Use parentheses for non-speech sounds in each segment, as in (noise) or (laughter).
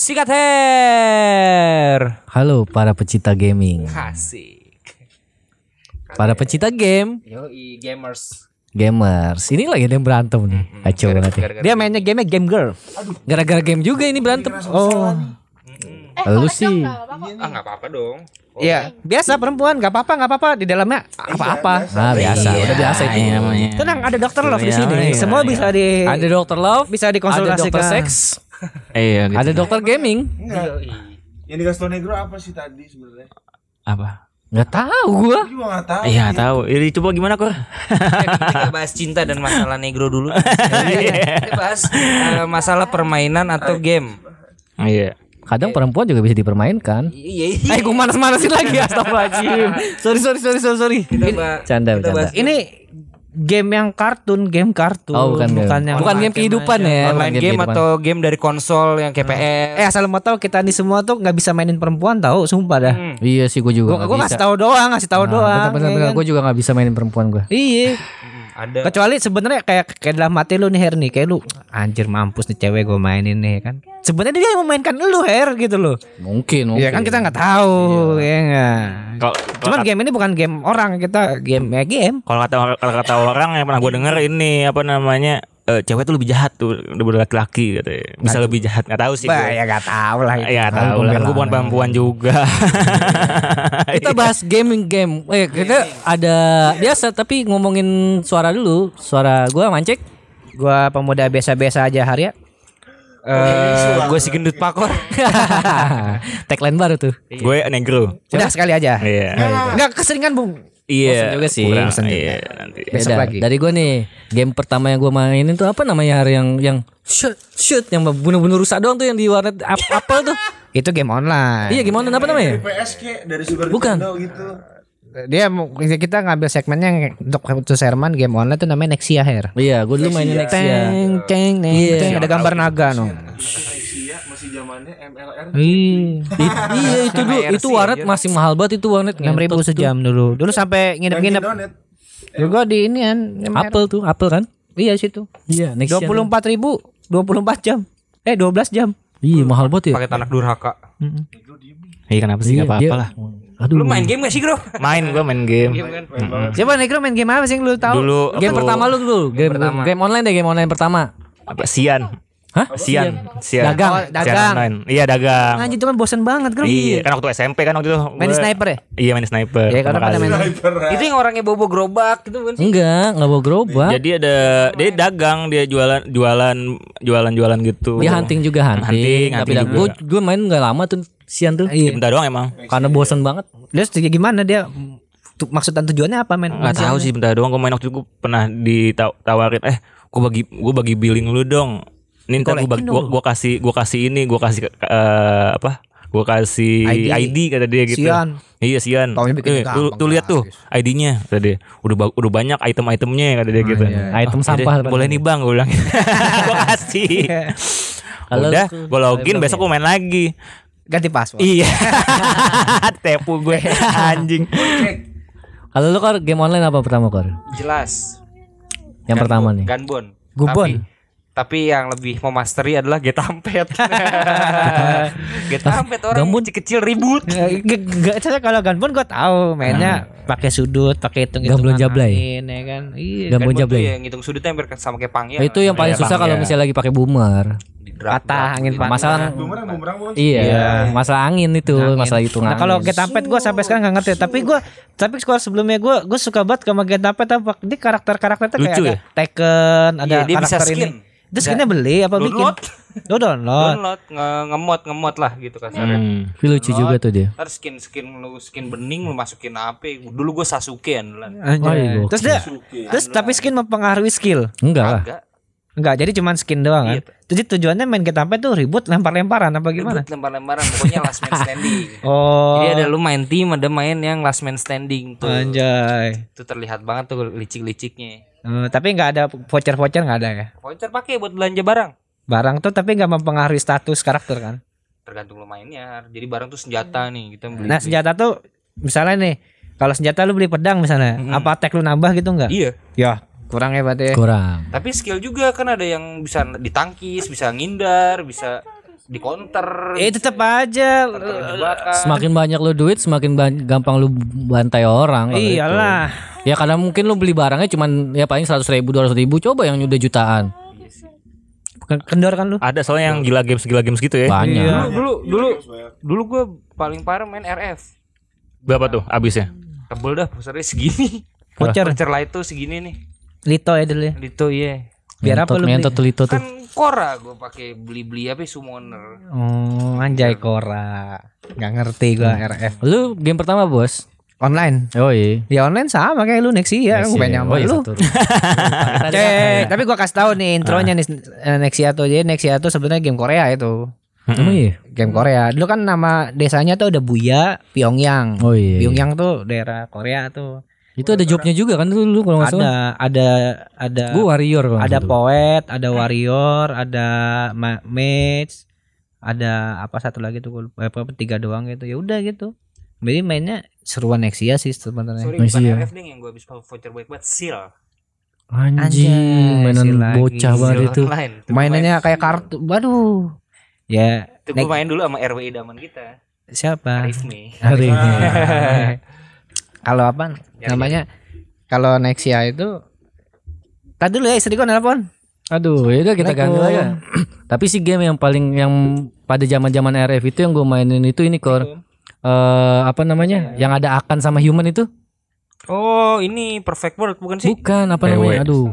Sikat hair. Halo para pecinta gaming, Asik. para pecinta game, Yoi gamers. gamers. Ini lagi ada yang berantem nih, kacau banget. ya. Dia mainnya game game girl. Gara-gara game juga ini berantem. Oh, Eh, kalau sih. Ah nggak apa-apa dong. Iya, biasa perempuan nggak apa-apa nggak apa-apa di dalamnya apa-apa. nah biasa, udah biasa itu. Iya. Tenang, ada dokter love di Iya, sini. iya, Semua iya. bisa di Ada dokter love, bisa ada dikonsultasikan. dokter seks, Iya, gitu. ada dokter gaming. Enggak. Yang dikasih tau negro apa sih tadi sebenarnya? apa? Nggak tahu gua. Juga nggak tahu. Iya, tahu. Ini coba gimana, Kor? Kita bahas cinta dan masalah negro dulu. (laughs) Kita bahas eh, masalah permainan atau game. Iya. Kadang perempuan juga bisa dipermainkan. Iya. iya. Eh, gue manas-manasin lagi (laughs) astagfirullahaladzim. sorry, sorry, sorry, sorry, sorry. Kita bah- Canda, kita bahas Ini game yang kartun, game kartun. Oh, bukan game. yang Bukan game kehidupan ya. online bukan game kehidupan. atau game dari konsol yang KPR. Eh asal mau tahu kita nih semua tuh nggak bisa mainin perempuan tahu, sumpah dah. Iya sih gue juga Gua nggak gua bisa. ngasih tahu doang, ngasih tahu Nah, doang. Bener bener, ya kan? gue juga nggak bisa mainin perempuan gue. Iya. (laughs) Ada. Kecuali sebenarnya kayak kayak dalam hati lu nih Her nih, kayak lu anjir mampus nih cewek gue mainin nih kan. Sebenarnya dia yang memainkan lu Her gitu loh. Mungkin, mungkin. Iya kan kita nggak tahu ya enggak. Kalau Cuman game ini bukan game orang, kita game ya game. kalau kata kalau kata orang yang pernah gue denger ini apa namanya eh, cewek tuh lebih jahat tuh daripada laki-laki katanya. Bisa lebih jahat nggak tahu sih. Bah, gue. ya nggak tahu lah. itu. Ya nggak tahu lah. Gue bukan perempuan juga. (laughs) kita bahas gaming game. Eh kita ada biasa tapi ngomongin suara dulu. Suara gue mancek. Gua pemuda biasa-biasa aja Harya. Eh, gue si gendut pakor. (laughs) Tagline baru tuh. gue negro. Udah sekali aja. Iya. Enggak keseringan, Bung. Iya. juga sih. kurang, Bosen juga. Iya. Nanti. Besok Beda. lagi. Dari gue nih, game pertama yang gue mainin tuh apa namanya Har? yang yang shoot shoot yang bunuh-bunuh rusak doang tuh yang di warnet ap apel tuh. (laughs) Itu game online. Iya gimana apa namanya? PS kayak dari Super Bukan. Nintendo gitu. Dia mau- kita ngambil segmennya untuk untuk Serman game online tuh namanya Nexia Hair. Iya, gue dulu mainin Nexia. Teng teng neng, Iya. teng. ada gambar naga no. MLR. Ih, It- iya itu dulu, itu warnet masih mahal banget itu warnet. enam ribu sejam dulu. Dulu sampai nginep-nginep. Juga di ini kan. Apel tuh, apel kan? Iya situ. Iya, Dua puluh empat ribu, dua puluh empat jam. Eh 12 jam. Iya, mahal banget ya. Pakai anak durhaka. Iya kenapa sih Iya, nggak apa-apa lah. Aduh. Lu main game gak sih, Bro? Main gue main game. Game kan? Siapa Negro main game apa sih yang lu tahu? Dulu Game pertama lu dulu, game, game online deh, game online pertama. apa Sian. Hah? Sian. Sian. Dagang. Oh, Sian dagang. online. Iya dagang. Anjir itu kan bosan banget kan. Iya, kan waktu SMP kan waktu itu. Main sniper ya? Iya main sniper. Iya, karena pada main- Itu yang orangnya bobo gerobak gitu kan sih. Enggak, enggak bawa gerobak. Jadi ada dia dagang, dia jualan jualan jualan jualan gitu. Dia hunting juga hunting. Hunting, tapi hunting gue juga. gue main nggak lama tuh sian tuh. Iya. Bentar doang emang. Karena bosan banget. Terus gimana dia? Tu- Maksud dan tujuannya apa men? Gak tahu sih bentar doang gue main waktu itu gue pernah ditawarin eh gue bagi gue bagi billing lu dong. Ini ntar gue gua, gua kasih gua kasih ini gue kasih eh, apa? Gue kasih ID. ID. kata dia gitu. Sian. Iya Sian. Taunya Eh, bikin tuh, gampang, tuh lihat tuh ID-nya kata dia. Udah ba- udah banyak item-itemnya kata dia gitu. Item Oh, sampah. boleh nih bang gue bilang. (laughs) gue kasih. (laughs) Kalau Udah, gue login besok gue main lagi. Ganti password. Iya. (laughs) Tepu gue anjing. Kalau lu kor game online apa pertama kor? Jelas. Yang pertama nih. Gunbon. Gubon. Tapi, yang lebih memasteri adalah Getampet. Getampet (laughs) orang Gambon. kecil-kecil ribut. Gak saya kalau Gunbon gue tahu mainnya pakai sudut, pakai hitung Gamblon jablay. ya kan. Iya. Tuh jablay. ya ngitung sudutnya hampir sama kayak pangnya. itu yang paling Iya, susah kalau iya. misalnya lagi pakai boomer. Patah angin patah. Masalah Bumerang bumerang bukan? iya, masalah angin itu, masalah hitung Nah angin. kalau Get Ampet gue sampai sekarang gak ngerti Tapi gue Tapi sekolah sebelumnya gue Gue suka banget sama Get Ampet apa Dia karakter-karakternya kayak Lucu ada ya? Tekken Ada Iya, dia bisa karakter skin. ini Itu skinnya beli apa bikin Download. Lo download Download nge- ngemot ngemot lah gitu kasarnya. Hmm. Tapi lucu juga tuh dia. Ntar skin skin lu skin bening lu masukin apa? Dulu gue Sasuke andalan. Anjay. Wah, Terus dia Terus tapi skin mempengaruhi skill Enggak lah. Enggak jadi cuman skin doang kan Iya. Jadi tujuannya main Get Ampet tuh ribut lempar-lemparan apa gimana Ribut lempar-lemparan pokoknya last man standing. (laughs) Oh Jadi ada lu main tim, ada main yang last man standing tuh. Anjay Itu terlihat banget tuh licik-liciknya. Eh, Tapi nggak ada voucher-voucher nggak ada ya Voucher pakai buat belanja barang. Barang tuh tapi nggak mempengaruhi status karakter kan Tergantung lu mainnya. Jadi barang tuh senjata nih, kita beli. Nah senjata tuh misalnya nih kalau senjata lu beli pedang misalnya, apa attack lu nambah gitu enggak? Iya. Ya, kurang hebat ya. Kurang. Tapi skill juga kan ada yang bisa ditangkis, bisa ngindar, bisa di counter. Eh tetap aja. Semakin banyak lu duit, semakin gampang lu bantai orang. Iyalah. itu. Ya karena mungkin lu beli barangnya cuman ya paling seratus ribu, dua ribu. Coba yang udah jutaan. Ken- Kendor kan lu? Ada soalnya yang gila games gila games gitu ya. Banyak. Dulu dulu dulu gue paling parah main RF. Berapa tuh abisnya? Tebel dah posternya segini. Voucher. Voucher lah itu segini nih. Lito ya dulu ya. Itu iya. Biar apa lu beli? ngentot telito tuh. Kan Kora gue pakai beli-beli apa ya, summoner. Oh, anjay Kora. Nggak ngerti gua RF. Lu game pertama bos? Online. Oh iya. Ya online sama kayak lu Nexia, aku pengen sama Oh iya lu. satu. Cek, (laughs) tapi gua kasih tahu nih intronya nih eh, Nexia tuh. Jadi Nexia tuh sebenarnya game Korea itu. Emang iya? Game Korea. Dulu kan nama desanya tuh ada Buya, Pyongyang. Oh iya. Pyongyang tuh daerah Korea tuh. Itu ada jobnya juga kan dulu kalau nggak salah. Ada ada ada Gue warrior kalau ada poet, ada warrior, ada ma- mage, ada apa satu lagi tuh gua lupa, tiga doang gitu. Ya udah gitu. Jadi mainnya seruan Nexia sih sebenarnya. Sorry Masih bukan ya. RF ding yang gue habis voucher baik banget Seal. Anjing, Anjay, mainan lagi. bocah banget itu. Itu Mainannya main- kayak kartu. Waduh. Ya, Itu gue main dulu sama RWI daman kita. siapa? Arif. Hari ini. Kalau apa namanya? Kalau Nexia itu Tadi dulu ya istri gua nelpon. Aduh, ya udah kita ganti aja. (clears throat) Tapi si game yang paling yang pada zaman-zaman RF itu yang gue mainin itu ini kor. Eh apa namanya? Yang ada akan sama human itu? Oh ini Perfect World bukan sih? Bukan apa namanya? Aduh.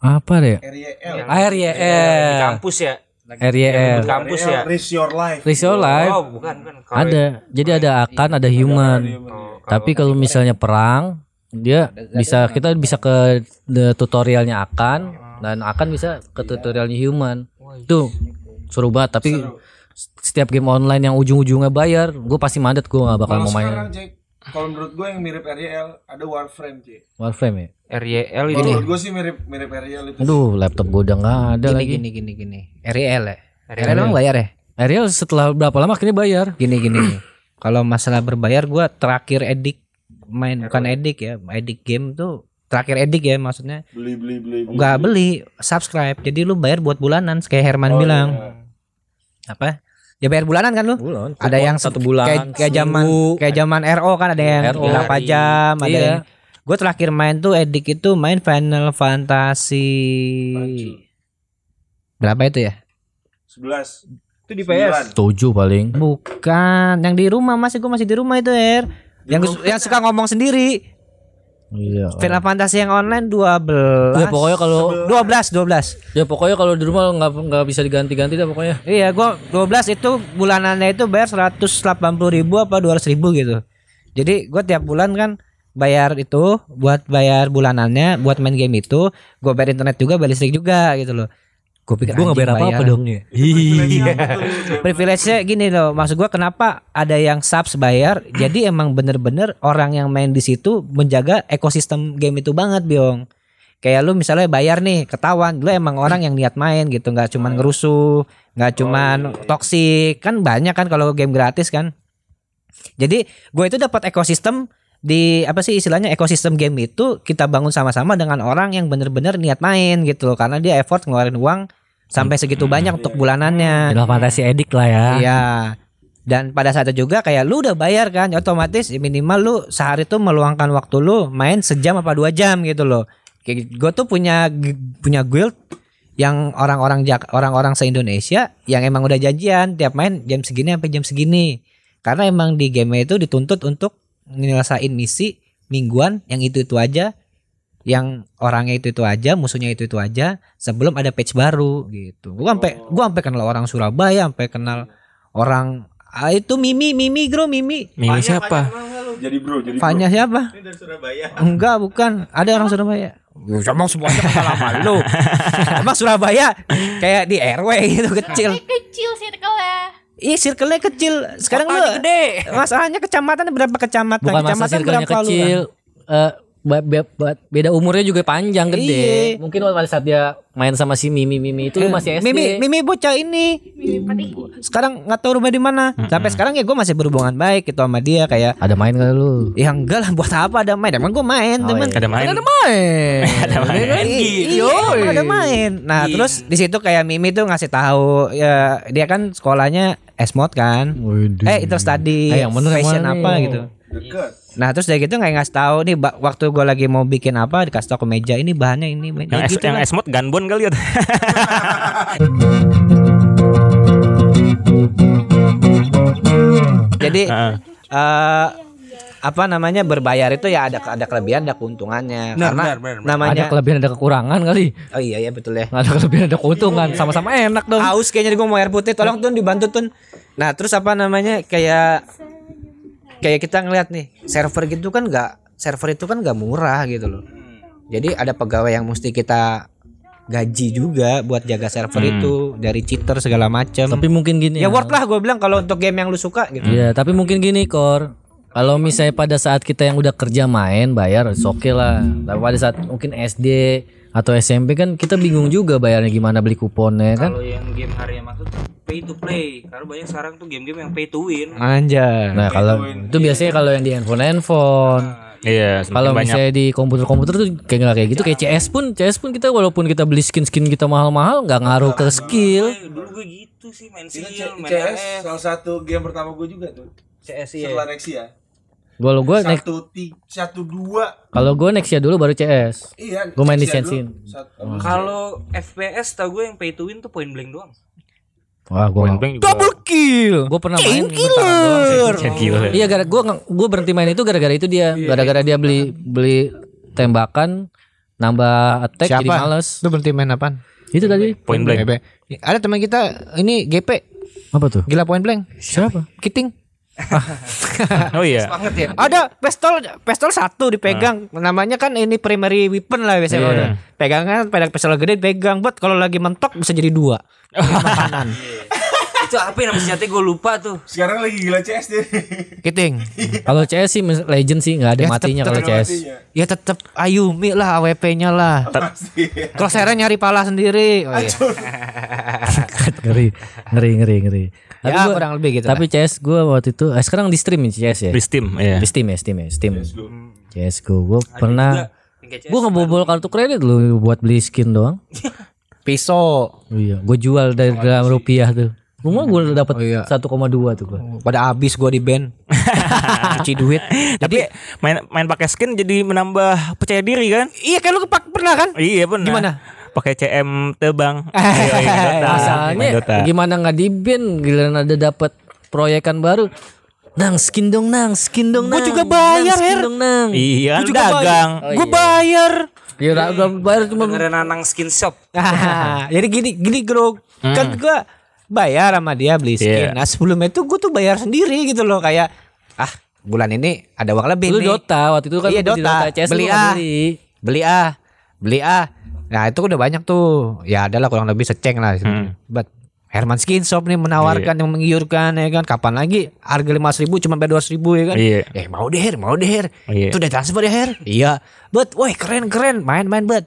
Apa deh? RYL. RYL. kampus ya. RYL. Di kampus ya. Risk your life. Risk your life. Oh bukan bukan. Ada. Jadi ada akan, ada human. Oh, Tapi kalau misalnya perang, dia bisa kita bisa ke tutorialnya akan dan akan bisa ke tutorialnya human. Tuh seru banget. Tapi setiap game online yang ujung-ujungnya bayar, gue pasti mandet gue gak bakal Kalau mau main sekarang kalau menurut gue yang mirip RYL ada Warframe Cek. Warframe ya. RYL itu. Menurut gue sih mirip mirip RYL itu. Aduh, laptop gue udah nggak ada Gini lagi. gini gini gini. RL ya. RL emang bayar ya? Ariel setelah berapa lama akhirnya bayar? Gini gini. Kalau masalah berbayar gua terakhir edik main bukan edik ya, edik game tuh terakhir edik ya maksudnya Beli beli beli. beli. nggak beli subscribe jadi lu bayar buat bulanan kayak Herman bilang apa ya bayar bulanan kan lu Bulan. ada yang satu bulan. kayak, kayak zaman kayak zaman RO kan ada yang RO. berapa jam ada Iya. yang gue terakhir main tuh edik itu main Final Fantasy berapa itu ya 11. Itu di PS. Tujuh paling. bukan yang di rumah masih gue masih di rumah itu er yang yang suka ngomong sendiri Iya. Final Fantasy yang online 12 Ya pokoknya kalau 12 12 ya pokoknya kalau di rumah nggak nggak bisa diganti-ganti dah pokoknya. Iya, gua 12 itu bulanannya itu bayar 180 ribu apa 200 ribu gitu. Jadi gua tiap bulan kan bayar itu buat bayar bulanannya, buat main game itu, gua bayar internet juga, bayar listrik juga gitu loh. Gue pikir Gue nggak bayar apa-apa bayar. dong ya. Iya. Privilege-nya gini loh, maksud gua kenapa ada yang subs bayar? Jadi emang bener-bener orang yang main di situ menjaga ekosistem game itu banget, Biong. Kayak lu misalnya bayar nih, ketahuan lu emang orang yang niat main gitu, nggak cuman ngerusuh, nggak cuman toksik, kan banyak kan kalau game gratis kan. Jadi gue itu dapat ekosistem di apa sih istilahnya ekosistem game itu kita bangun sama-sama dengan orang yang bener-bener niat main gitu loh karena dia effort ngeluarin uang sampai segitu banyak untuk bulanannya. Final Fantasy Edik lah ya. Iya. Dan pada saat itu juga kayak lu udah bayar kan, otomatis minimal lu sehari tuh meluangkan waktu lu main sejam apa dua jam gitu loh. Kayak gue tuh punya punya guild yang orang-orang Jak- orang-orang se Indonesia yang emang udah janjian tiap main jam segini sampai jam segini. Karena emang di game itu dituntut untuk nyelesain misi mingguan yang itu itu aja yang orangnya itu itu aja musuhnya itu itu aja sebelum ada patch baru gitu gua sampai gua sampai kenal orang Surabaya sampai kenal orang ah, itu Mimi Mimi Gro Mimi Mimi siapa? Jadi bro, jadi bro. Fanya siapa Ini dari Surabaya. enggak bukan ada orang Surabaya Emang semuanya kenal sama lu (laughs) Emang Surabaya Kayak di RW gitu kecil kecil circle-nya. Iya circle-nya kecil Sekarang lu gede. Masalahnya kecamatan berapa kecamatan Bukan masa Kecamatan circle-nya berapa kecil. Eh, ba- be- ba- beda umurnya juga panjang gede. Iya. Mungkin pada saat dia main sama si Mimi Mimi itu lu masih SD. Mimi, Mimi bocah ini. Sekarang nggak tahu rumah di mana. Sampai sekarang ya gue masih berhubungan baik gitu sama dia kayak Ada main kali lu? Ya enggak lah buat apa ada main Emang gue main Oh, temen iya. Ada main. Ada main (laughs) Ada main. Iya ada main Nah terus di situ kayak Mimi tuh ngasih tahu ya Dia kan sekolahnya Esmod kan Eh interstudy Eh, yang bener yang Fashion mana apa nih? gitu Deket. Nah terus dari gitu nggak ngasih tahu nih ba- waktu gue lagi mau bikin apa dikasih tahu ke meja ini bahannya ini Yang Ya es, gitu yang esmod gunbon kali ya. (laughs) Jadi Heeh. eh apa namanya berbayar itu ya ada ada kelebihan ada keuntungannya Benar, karena benar, benar, benar. namanya Ada kelebihan ada kekurangan kali. oh iya ya betul ya Ada kelebihan ada keuntungan. Sama-sama enak dong. haus kayaknya gue mau air putih tolong tuh dibantu tuh nah terus apa namanya kayak kayak kita ngeliat nih server gitu kan nggak server itu kan nggak murah gitu loh jadi ada pegawai yang mesti kita gaji juga buat jaga server itu dari cheater segala macam Tapi mungkin gini. ya worth lah gue bilang kalau untuk game yang lu suka gitu Iya, tapi mungkin gini Kor. Kalau misalnya pada saat kita yang udah kerja main bayar oke lah. Tapi pada saat mungkin SD atau SMP kan kita bingung juga bayarnya gimana beli kuponnya kan. Kalau yang game harian maksud pay to play. Karena banyak sekarang tuh game-game yang pay to win. Anjay. Nah, kalau itu biasanya kalau yang di handphone-handphone. Iya, Kalau semakin banyak. misalnya di komputer-komputer tuh kayak nggak kayak gitu kayak CS pun CS pun kita walaupun kita beli skin-skin kita mahal-mahal nggak ngaruh ke skill. Eh, dulu gue gitu sih main sil, main CS salah satu game pertama gue juga tuh. CS iya. Setelah Nexia. Kalau gue next Satu ti, satu dua. kalau gue next ya dulu baru CS. Iya. Gua main di Nexia Sensin. Satu- Kalau FPS tau gue yang pay to win tuh point blank doang. Wah, gue Point blank juga. Double kill. gue pernah main killer. Cek gila. Iya gara gue gue berhenti main itu gara-gara itu dia gara-gara dia beli beli tembakan nambah attack jadi Siapa? males. Lu berhenti main apaan? Itu tadi Point blank. Ada teman kita ini GP apa tuh? gila point blank. Siapa? Kiting. (laughs) Oh iya. Banget ya. Ada pistol pistol satu dipegang. Namanya kan ini primary weapon lah biasanya. Iya. kalau udah. Pegangan pegang pistol gede pegang, buat kalau lagi mentok bisa jadi dua. (laughs) Makanan. Itu apa yang nama senjata gue lupa tuh. Sekarang lagi gila CS dia. Kiting. Kalau CS sih Legend sih nggak ada Ya, matinya tetep- kalau tetep CS. matinya. Ya tetap Ayumi lah AWP-nya lah. Pasti. Kalau saya nyari pala sendiri. Oh, iya. (laughs) ngeri ngeri ngeri ngeri. Tapi Ya gua- kurang lebih gitu. Tapi CS gue waktu itu eh, sekarang di stream ya CS ya. Di Steam, iya. Di Steam ya Steam ya Steam. CS gue gue pernah gue ngebobol kartu kredit lu buat beli skin doang. (laughs) pisau. Oh iya, gue jual dari dalam rupiah tuh. Rumah gue udah dapat Oh iya. 1,2 tuh gue. Pada habis gua di band. (laughs) Cuci duit. Tapi main main pakai skin jadi menambah percaya diri kan? Iya kan lu kepak pernah kan? Iya benar. Gimana? Pakai CM tebang. Ayo, (laughs) main Dota. Masalahnya gimana nggak di band giliran ada dapat proyekan baru. Nang skin dong nang, skin dong Gua nang. juga bayar, Nang, skin Her. dong nang. Iya, Gua juga dagang. Oh, Gue iya. bayar. Kira gua bayar cuma Dengerin Nanang Skin Shop. (laughs) Jadi gini gini bro, kan gua bayar sama dia beli skin. Iya. Nah sebelumnya itu gua tuh bayar sendiri gitu loh kayak ah bulan ini ada uang lebih lu nih. Dota waktu itu kan Iya, di Dota. CS Beli ah. beli. Beli ah, beli ah. Nah itu udah banyak tuh. Ya adalah kurang lebih seceng lah. Hmm. But Herman Skin Shop nih menawarkan yang menggiurkan ya kan. Kapan lagi harga lima ribu cuma bayar dua ribu ya kan. Iya. Eh mau deh Her, mau deh Her. Iya. Itu udah transfer ya Her. Iya. But, woi keren keren, main main but.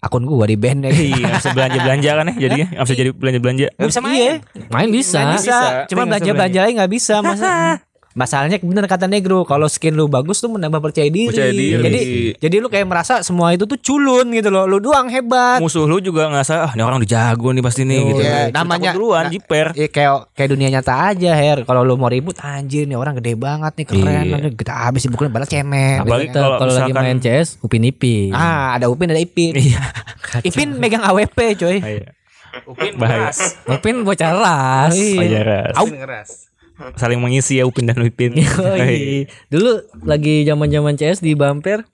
Akun gua di band ya. Iya, bisa belanja belanja kan ya jadinya, nggak bisa jadi belanja belanja. Gak bisa main. Iya. Main bisa. Nggak bisa. Bisa. Cuma belanja belanja lagi nggak bisa masa. (laughs) Masalahnya bener kata Negro, kalau skin lu bagus tuh menambah percaya diri. Percaya diri. Jadi jadi lu kayak merasa semua itu tuh culun gitu loh. Lu doang hebat. Musuh lu juga nggak salah, ah ini orang udah jago nih pasti nih gitu. Iya, Lu namanya- duluan nah, jiper. Ya, kayak kayak dunia nyata aja Her. Kalau lu mau ribut anjir nih orang gede banget nih keren. Iya. Kita habis bukan balas cemen. Apalagi Kita kalau kalau lagi main CS upin ipin. Ah, ada Upin ada Ipin. Iya. (laughs) Ipin megang AWP coy. Iya. Upin Bahaya. keras. Upin bocah ras. Iya. Pajaras. Upin keras. Saling mengisi ya Upin dan Upin. (laughs) Yoi. Dulu lagi zaman-zaman CS di Bumper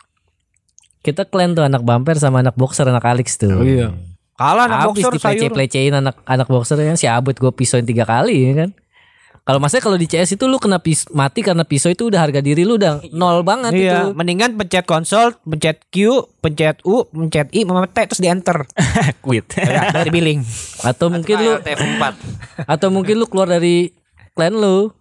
kita clan tuh anak Bumper sama anak boxer anak Alex tuh. iya. Kalah anak Habis boxer sayur. diplece-plecein anak anak boxernya si Abut gue pisauin tiga kali ya kan. Kalau maksudnya kalau di CS itu lu kena pis mati karena pisau itu udah harga diri lu udah nol banget Iya, itu. mendingan pencet konsol, pencet Q, pencet U, pencet I, T terus di enter. (laughs) Quit. Ya, dari billing. Atau mungkin lu TF4. atau mungkin lu keluar dari clan lu.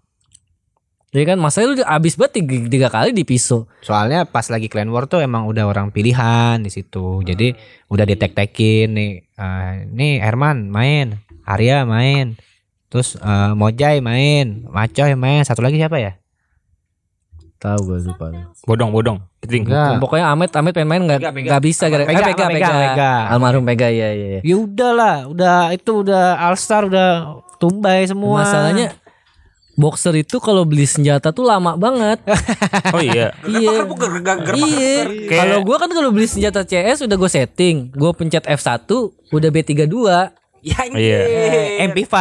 Jadi kan masanya lu abis banget tiga, tiga kali di pisau. Soalnya pas lagi Clan War tuh emang udah orang pilihan di situ. Jadi udah ditek-tekin nih. eh, nih Herman main, Arya main. Terus eh, Mojai main, Macoy main. Satu lagi siapa ya? Tahu gue lupa. Bodong, bodong. Enggak. Pokoknya Amet Amet main-main nggak Pega, Pega. nggak bisa gara Pega, eh, Pega, Pega, Pega, Pega. Almarhum Pega ya ya. ya. Ya udahlah, udah itu udah All Star udah tumbai semua. Masalahnya boxer itu kalau beli senjata tuh lama banget. (laughs) Oh iya. iya. Iya. Kalau gua kan kalau beli senjata CS udah gue setting, gue pencet F1 udah B32, Ya Iya. anjir. MP5.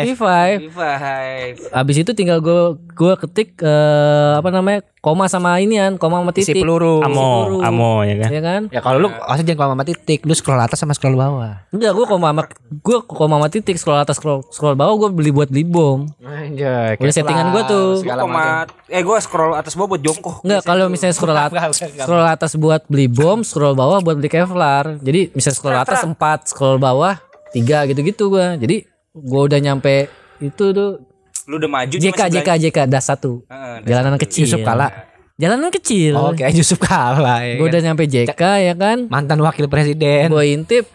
MP5. Five. Abis itu tinggal gue gua ketik eh, apa namanya koma sama inian, koma sama Isi titik. peluru. Amo, amo ya kan. Ya kan? Ya kalau lu harusnya jangan kalau sama titik, lu scroll atas sama scroll bawah. Enggak, gue koma sama gue koma sama titik scroll atas scroll scroll bawah gue beli buat beli bom. Anjay, Udah settingan gua tuh. Gua koma eh gua scroll atas bawah buat jongkok. Enggak, kalau misalnya scroll (laughs) atas scroll atas buat beli bom, scroll bawah buat beli Kevlar. Jadi misalnya scroll atas 4, scroll bawah 3 gitu-gitu gua. Jadi gua udah nyampe itu tuh Lu udah maju JK JK JK das 1. Heeh, Jalanan kecil. Yusuf Kala. Jalanan kecil. Oh, kayak Yusuf Kala ya. Gue kan? udah nyampe JK ya kan. mantan wakil presiden. Gue intip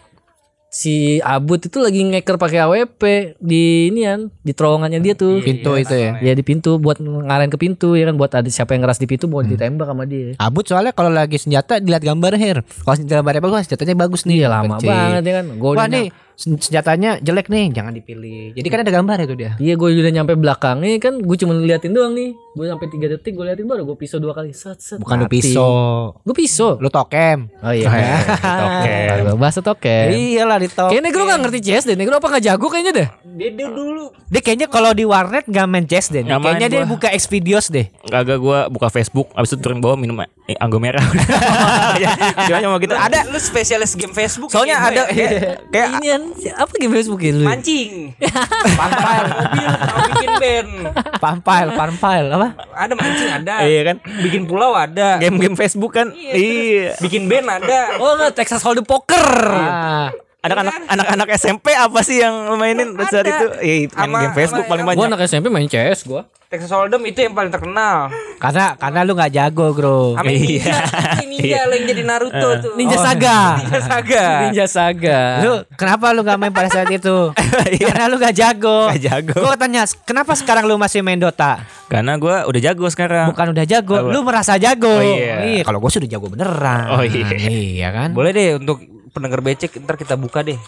si Abut itu lagi ngeker pakai AWP di inian di terowongannya dia tuh. Pintu itu ya. Ya di pintu buat ngarahin ke pintu ya kan buat ada siapa yang ngeras di pintu mau ditembak sama dia. Abut soalnya kalau lagi senjata dilihat gambar her. Kalau gambarnya bagus, senjatanya bagus nih. Iya lama Kecil. banget ya kan. Gua Wah udah nih senjatanya jelek nih, jangan dipilih. Jadi kan ada gambar itu dia. Iya gue udah nyampe belakangnya kan gue cuma liatin doang nih Gue sampai 3 detik gue liatin baru gue pisau dua kali set, set, Bukan lu pisau. Gue pisau Lu tokem. Oh iya (laughs) Oke. Gue bahasa token Iyalah di tokem. Kayaknya Negro gak ngerti CS deh Negro apa gak jago kayaknya deh Dia dulu Dia kayaknya kalau di warnet gak main chess deh. Kayaknya dia gua. buka Xvideos deh. Kagak gua buka Facebook abis itu turun bawah minum eh, anggur merah. (laughs) (laughs) Ya, Gimana mau gitu? ada lu spesialis game Facebook Soalnya Kayak ada gue, ya. kayak Inian Apa game Facebook ini lu mancing pantai mobil bikin band Pampile, Pampile apa? ada mancing ada Iya kan? bikin pulau ada Game-game Facebook kan. Iya. bikin band ada Oh enggak Texas Hold'em Poker Ah, Anak-anak anak-anak SMP apa sih yang mainin pada saat itu? Iya, main game Facebook paling banyak. anak SMP main CS gue Texas Hold'em itu yang paling terkenal karena karena lu nggak jago, Bro. sama ninja ninja yang jadi Naruto tuh Ninja Oh, Saga Ninja Saga Ninja Saga Lu kenapa lu gak main pada saat itu? (laughs) Karena lu gak jago. Nggak jago. Gue tanya, kenapa sekarang lu masih main Dota? Karena gua udah jago sekarang. Bukan udah jago, lu merasa jago. Oh, iya. kalau gue sudah jago beneran. Oh, iya. Iya kan? boleh deh untuk pendengar becek ntar kita buka deh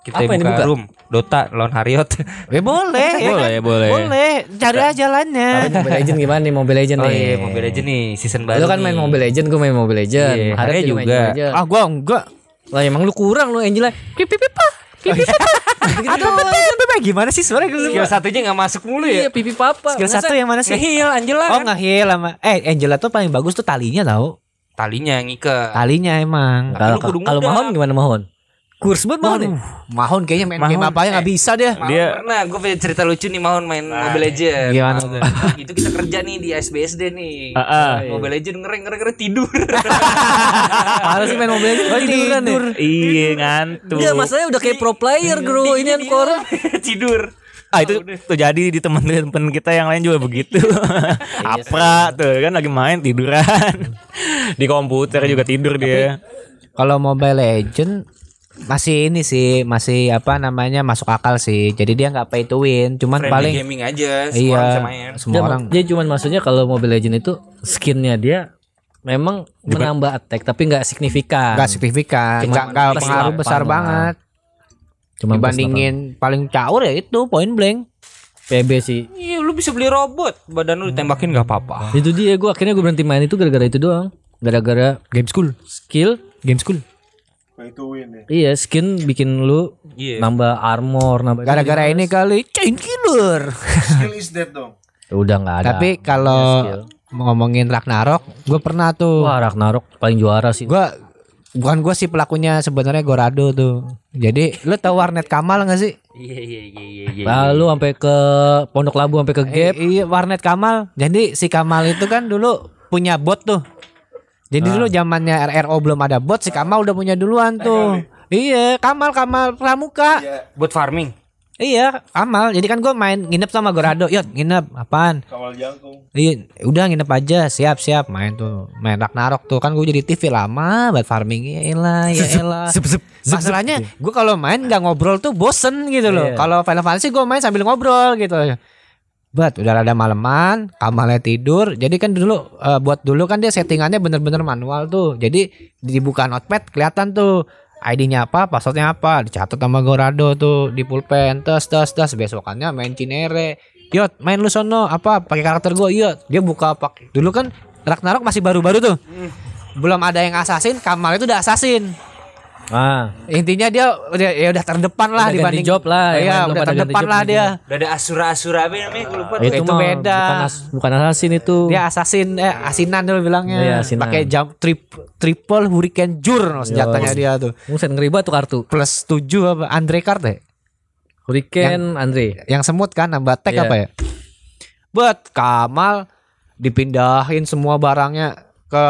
kita Apa yang buka, dibuka? room Dota lawan Harriot Ya (laughs) boleh, ya Boleh, kan? boleh. Boleh, cari aja jalannya. Mobile Legend gimana nih Mobile Legend oh nih iya Mobile Legends nih season baru Lu kan main. Mobile Legend gue main Mobile Legend Iya, Harya juga main Legend. Ah, gua enggak. Lah emang lu kurang lu Angela Pipi pipa Pipi papa (laughs) Aduh, Bebe, gimana sih suara gue skill satunya nggak masuk mulu Iya ya pipi papa Skill satu yang mana sih? Ngehil Angela Oh kan ngehil sama Eh Angela tuh paling bagus tuh talinya tau talinya ngikat Talinya emang Kalau kalau. Mahon gimana Mahon? Kurs banget Mahon ya? Mahon kayaknya main Mahon. game apa ya gak bisa deh Mahon Dia- pernah gue punya cerita lucu nih Mahon main Mobile Legends Gimana Mahon. (laughs) itu kita kerja nih di SBSD nih Ah, ah. Mobile Legends ngereng ngereng ngereng tidur (laughs) Parah sih main Mobile Legend tiduran ya? Iya ngantuk. Iya masalahnya udah kayak pro player bro Ini kan core (laughs) tidur Ah itu tuh jadi di teman-teman kita yang lain juga begitu. Apra tuh kan lagi main tiduran. di komputer juga tidur dia. Kalau Mobile Legend masih ini sih masih apa namanya masuk akal sih. Jadi dia nggak pay to win cuman Friendly paling gaming aja semua orang bisa main. iya semua Dia, orang. dia cuman maksudnya kalau Mobile Legend itu skinnya dia memang menambah attack tapi nggak signifikan. nggak signifikan nggak pengaruh 8 besar lah. banget. Cuma dibandingin paling caur ya itu point blank. PB sih. iya lu bisa beli robot badan lu ditembakin nggak apa-apa. Itu dia gue akhirnya gue berhenti main itu gara-gara itu doang. Gara-gara game school. skill. Game school Pay to win ya. Iya skin bikin lu Iya. nambah armor nambah gara-gara ini kali chain killer Skill is dead dong. udah nggak ada tapi kalau ngomongin Ragnarok gue pernah tuh wah Ragnarok paling juara sih gue bukan gue sih pelakunya sebenarnya Gorado tuh jadi lu tahu warnet Kamal gak sih iya iya iya iya iya lalu sampai ke Pondok Labu sampai ke Gap Eh, iya warnet Kamal. Jadi si Kamal itu kan dulu punya bot tuh. Jadi dulu zamannya RRO belum ada bot, si Kamal udah punya duluan tuh. Iya, Kamal Kamal Pramuka. buat farming Iya, amal. Jadi kan gue main nginep sama Gorado. Yot, nginep. Apaan? Kawal jangkung. Iya, udah nginep aja. Siap, siap. Main tuh. Main Ragnarok tuh. Kan gue jadi TV lama buat farming. Ya elah, ya elah. Masalahnya gue kalau main nggak ngobrol tuh bosen gitu loh. Iya. Kalau Final Fantasy gue main sambil ngobrol gitu. But udah ada maleman, kamalnya tidur. Jadi kan dulu eh, buat dulu kan dia settingannya bener-bener manual tuh. Jadi dibuka notepad kelihatan tuh ID-nya apa, passwordnya apa, dicatat sama Gorado tuh di pulpen, tes tes tes besokannya main Cinere. Yot, main lu sono apa pakai karakter gue, yot. Dia buka pakai. Dulu kan Ragnarok masih baru-baru tuh. Belum ada yang assassin, Kamal itu udah assassin. Ah, Intinya dia udah ya udah terdepan lah Udah dibanding job lah, yang Iya, belum udah terdepan lah gitu. dia. Udah ada asura-asura apa namanya gue lupa. itu, itu beda. Bukan, as, bukan assassin itu. Dia assassin eh asinan dulu bilangnya. Iya, asinan. Pakai jam trip, triple hurricane jur no, senjatanya dia tuh. Buset ngeri banget tuh kartu. Plus 7 apa Andre card ya? Hurricane Andre. Yang semut kan nambah tag Iya. apa ya? Buat Kamal dipindahin semua barangnya ke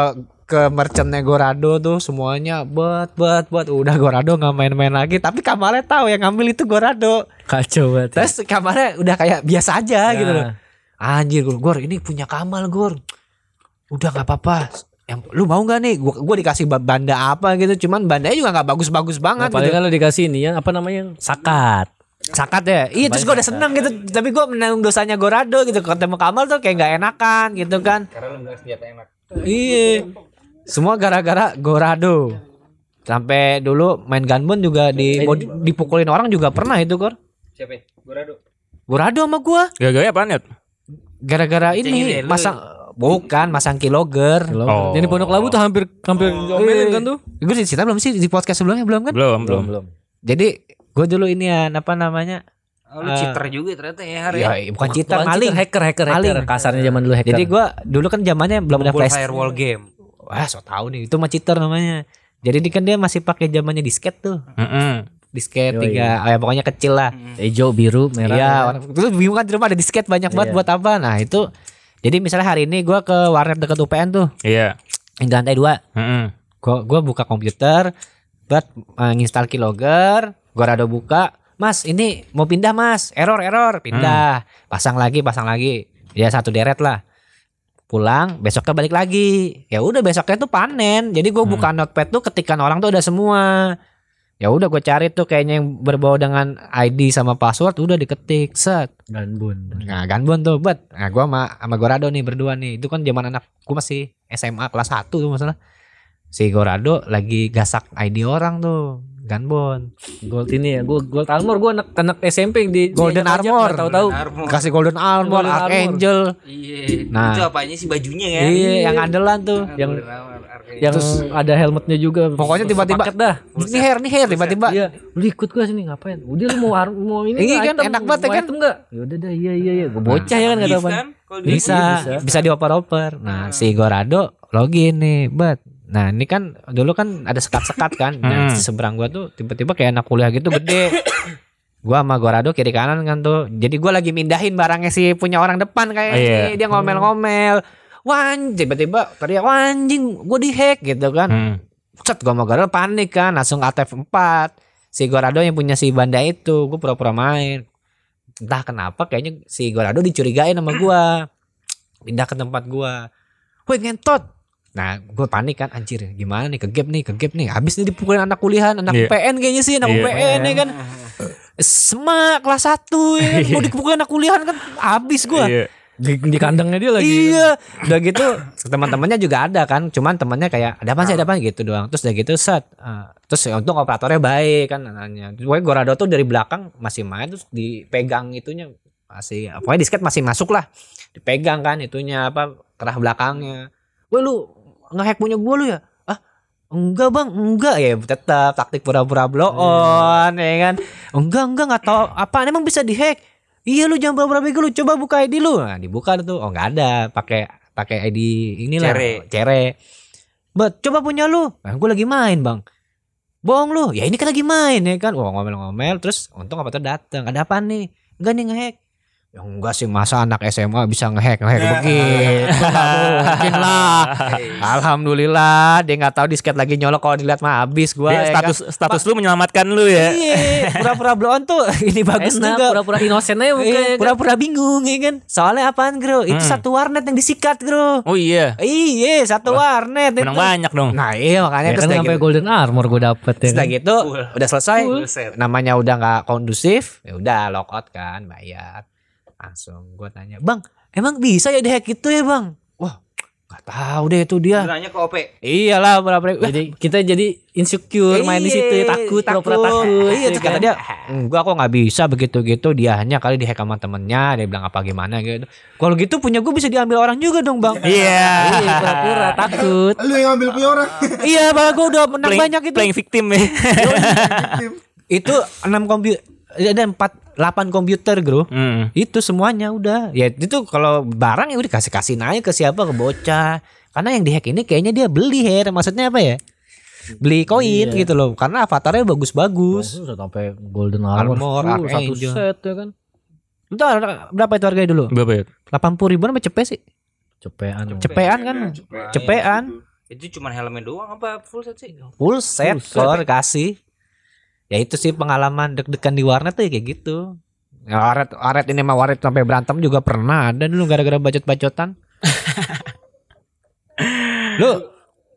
ke merchantnya Gorado tuh semuanya buat buat buat udah Gorado nggak main-main lagi tapi Kamalnya tahu yang ngambil itu Gorado. Kacau banget. terus Kamalnya udah kayak biasa aja gitu loh. Nah, Anjir Gur, Gur ini punya Kamal Gur Udah nggak apa-apa. Yang lu mau nggak nih? Gua gua dikasih ba- banda apa gitu cuman bandanya juga nggak bagus-bagus banget Nah, paling gitu. kan lo dikasih ini yang apa namanya? Sakat. sakat ya? Iya terus gue udah seneng gitu tapi gue menanggung dosanya Gorado gitu. Ketemu Kamal tuh kayak nggak enakan gitu kan. Karena lu senjata enak. iya semua gara-gara Gorado sampai dulu main Gunbon juga di mau dipukulin orang juga pernah itu Gor Siapa? Gorado. Gorado sama gua Gaya-gaya apaan ya? gara-gara ini, masang bukan masang kiloger Oh. Jadi pondok labu tuh hampir hampir diomelin kan tuh. Gue cerita belum sih di podcast sebelumnya belum kan? Belum, belum. belum. Jadi gue dulu ini ya apa namanya? Oh, lu cheater juga ternyata ya hari. Ya, bukan cheater maling. hacker, hacker, Maling. hacker. Kasarnya zaman dulu hacker. Jadi gue dulu kan zamannya belum ada flash. firewall game. Wah, so tau nih itu mah cheater namanya. Jadi dia kan dia masih pakai zamannya disket tuh. Mm-mm. Disket Yoi. tiga, oh ya pokoknya kecil lah. hijau, biru, merah. Iya, itu bingung kan di rumah ada disket banyak banget Iya. buat apa? Nah itu, jadi misalnya hari ini gue ke warnet dekat UPN tuh, Iya. yang di lantai dua. Mm-mm. Gua gua buka komputer buat uh, nginstal keylogger, gua rada buka, "Mas, ini mau pindah, Mas. Error, error." Pindah. Pasang lagi, pasang lagi. Ya satu deret lah. Pulang, besoknya balik lagi. Ya udah besoknya tuh panen. Jadi gua buka notepad tuh ketikan orang tuh udah semua. Ya udah gue cari tuh kayaknya yang berbau dengan ID sama password udah diketik set. Ganbun. Nah, Ganbon tuh, bet. Nah, gua sama sama Gorado nih berdua nih. Itu kan zaman anak gua masih SMA kelas 1 tuh masalah. Si Gorado lagi gasak ID orang tuh. Ganbon. Gold ini ya, gua gold armor gua anak anak SMP di Golden armor. Tahu-tahu. Armor. Kasih Golden Armor, Golden. Archangel. Iya. Nah. Itu apanya sih bajunya kan? Iya, yang andalan tuh. Yang-. Yang ada helmetnya juga. Pokoknya tiba-tiba Paket dah. Nih hair, nih hair tiba-tiba. Iya, lu ikut gua sini ngapain? Udah lu mau mau ini Iya nggak, kan, enak banget ya kan? item nggak? Ya udah dah, iya iya iya. Gua bocah ya kan enggak tahu Gift apa. kan? Bisa, bisa, dioper-oper. Nah, si Gorado login nih, bet. Nah, ini kan dulu kan ada sekat-sekat kan. Nah, Hmm. seberang gua tuh tiba-tiba kayak anak kuliah gitu gede. (coughs) gua sama Gorado kiri kanan kan tuh. Jadi gua lagi mindahin barangnya si punya orang depan kayak Iya. ini. Dia ngomel-ngomel. Wan, tiba-tiba teriak "Wah, anjing, gua dihack gitu kan. Hmm. Set gua sama Gorado panik kan, langsung Alt F4. Si Gorado yang punya si banda itu, gua pura-pura main. Entah kenapa kayaknya si Gorado dicurigain sama gua. Pindah ke tempat gua. Woi ngentot. Nah, gue panik kan anjir, gimana nih ke gap nih, ke gap nih. Habis nih dipukulin anak kuliahan, anak Iya. UPN kayaknya sih, anak Iya. UPN ya kan. Semak kelas 1 ya kan. Mau dipukulin anak kuliahan kan habis gua. Iya. Di, di kandangnya dia lagi. Iya, udah gitu teman-temannya juga ada kan, cuman temannya kayak ada apa sih ada apa gitu doang. Terus udah gitu set, Ah, terus ya untung operatornya baik kan nanya. Pokoknya Gorado tuh dari belakang masih main terus dipegang itunya masih, pokoknya disket masih masuk lah, dipegang kan itunya apa kerah belakangnya. Woi lu ngehack punya gua lu ya? Ah enggak bang, enggak ya tetap taktik pura-pura blow on ya kan. Enggak enggak nggak tahu apa emang bisa dihack. Iya lu jangan pura-pura bego lu coba buka ID lu. Nah, dibuka tuh. Oh enggak ada, pakai pakai ID inilah. Cere. Cere. Bet, coba punya lu. Nah, gue lagi main, Bang. Bohong lu. Ya ini kan lagi main ya kan. Wah, ngomel-ngomel terus untung apa tuh datang. Ada apa nih? Enggak nih ngehack. Ya enggak sih masa anak SMA bisa ngehack ngehack begitu mungkin lah. Alhamdulillah dia nggak tahu disket lagi nyolok kalau dilihat mah habis gua. Dia ya status kan. status lu menyelamatkan lu ya. Iya, pura-pura blow on tuh ini bagus Enak, juga. pura-pura innocent aja Iya, mukanya. pura-pura bingung ya kan. Soalnya apaan, Bro? Itu Hmm. satu warnet yang disikat, Bro. Oh iya. Iya, satu warnet Menang itu. banyak dong. Nah, iya makanya Ya terus kan sampai gitu. golden armor gue dapet ya. Setelah kan. gitu udah selesai. Namanya udah nggak kondusif, ya udah lockout kan, bayar. Langsung gua tanya, "Bang, emang bisa ya dihack itu ya, Bang?" Wah, nggak tahu deh itu dia. Nanya ke OP. Iyalah, pura-pura. Jadi kita jadi insecure main di situ ya takut, pura-pura takut. Iya, ya kata kan? dia, enggak kok nggak bisa begitu-gitu. Dia hanya kali dihack sama temennya. Dia bilang apa gimana gitu. Kalau gitu punya gue bisa diambil orang juga dong bang. Iya. Iya, pura-pura takut. Lu yang ngambil punya orang. iya bang, gue udah menang Playing, banyak itu. playing victim ya. Itu enam komputer, ada empat, delapan komputer bro. Hmm. Itu semuanya udah. Ya itu kalau barang ya udah kasih kasih naik ke siapa ke bocah. Karena yang dihack ini kayaknya dia beli her. Maksudnya apa ya? Beli koin gitu loh. Karena avatarnya bagus-bagus. Udah sampai golden armor, Armor, full, satu set ya kan. Itu berapa itu harganya dulu? Berapa ya? 80 ribuan apa cepet sih? Cepean. Cepean kan? Cepean. Itu cuma helmnya doang apa full set sih? Full set kor kasih. Ya itu sih pengalaman deg-degan di warnet tuh ya kayak gitu. Ya, waret, waret ini mah waret sampai berantem juga pernah ada dulu gara-gara bacot-bacotan. (laughs) lu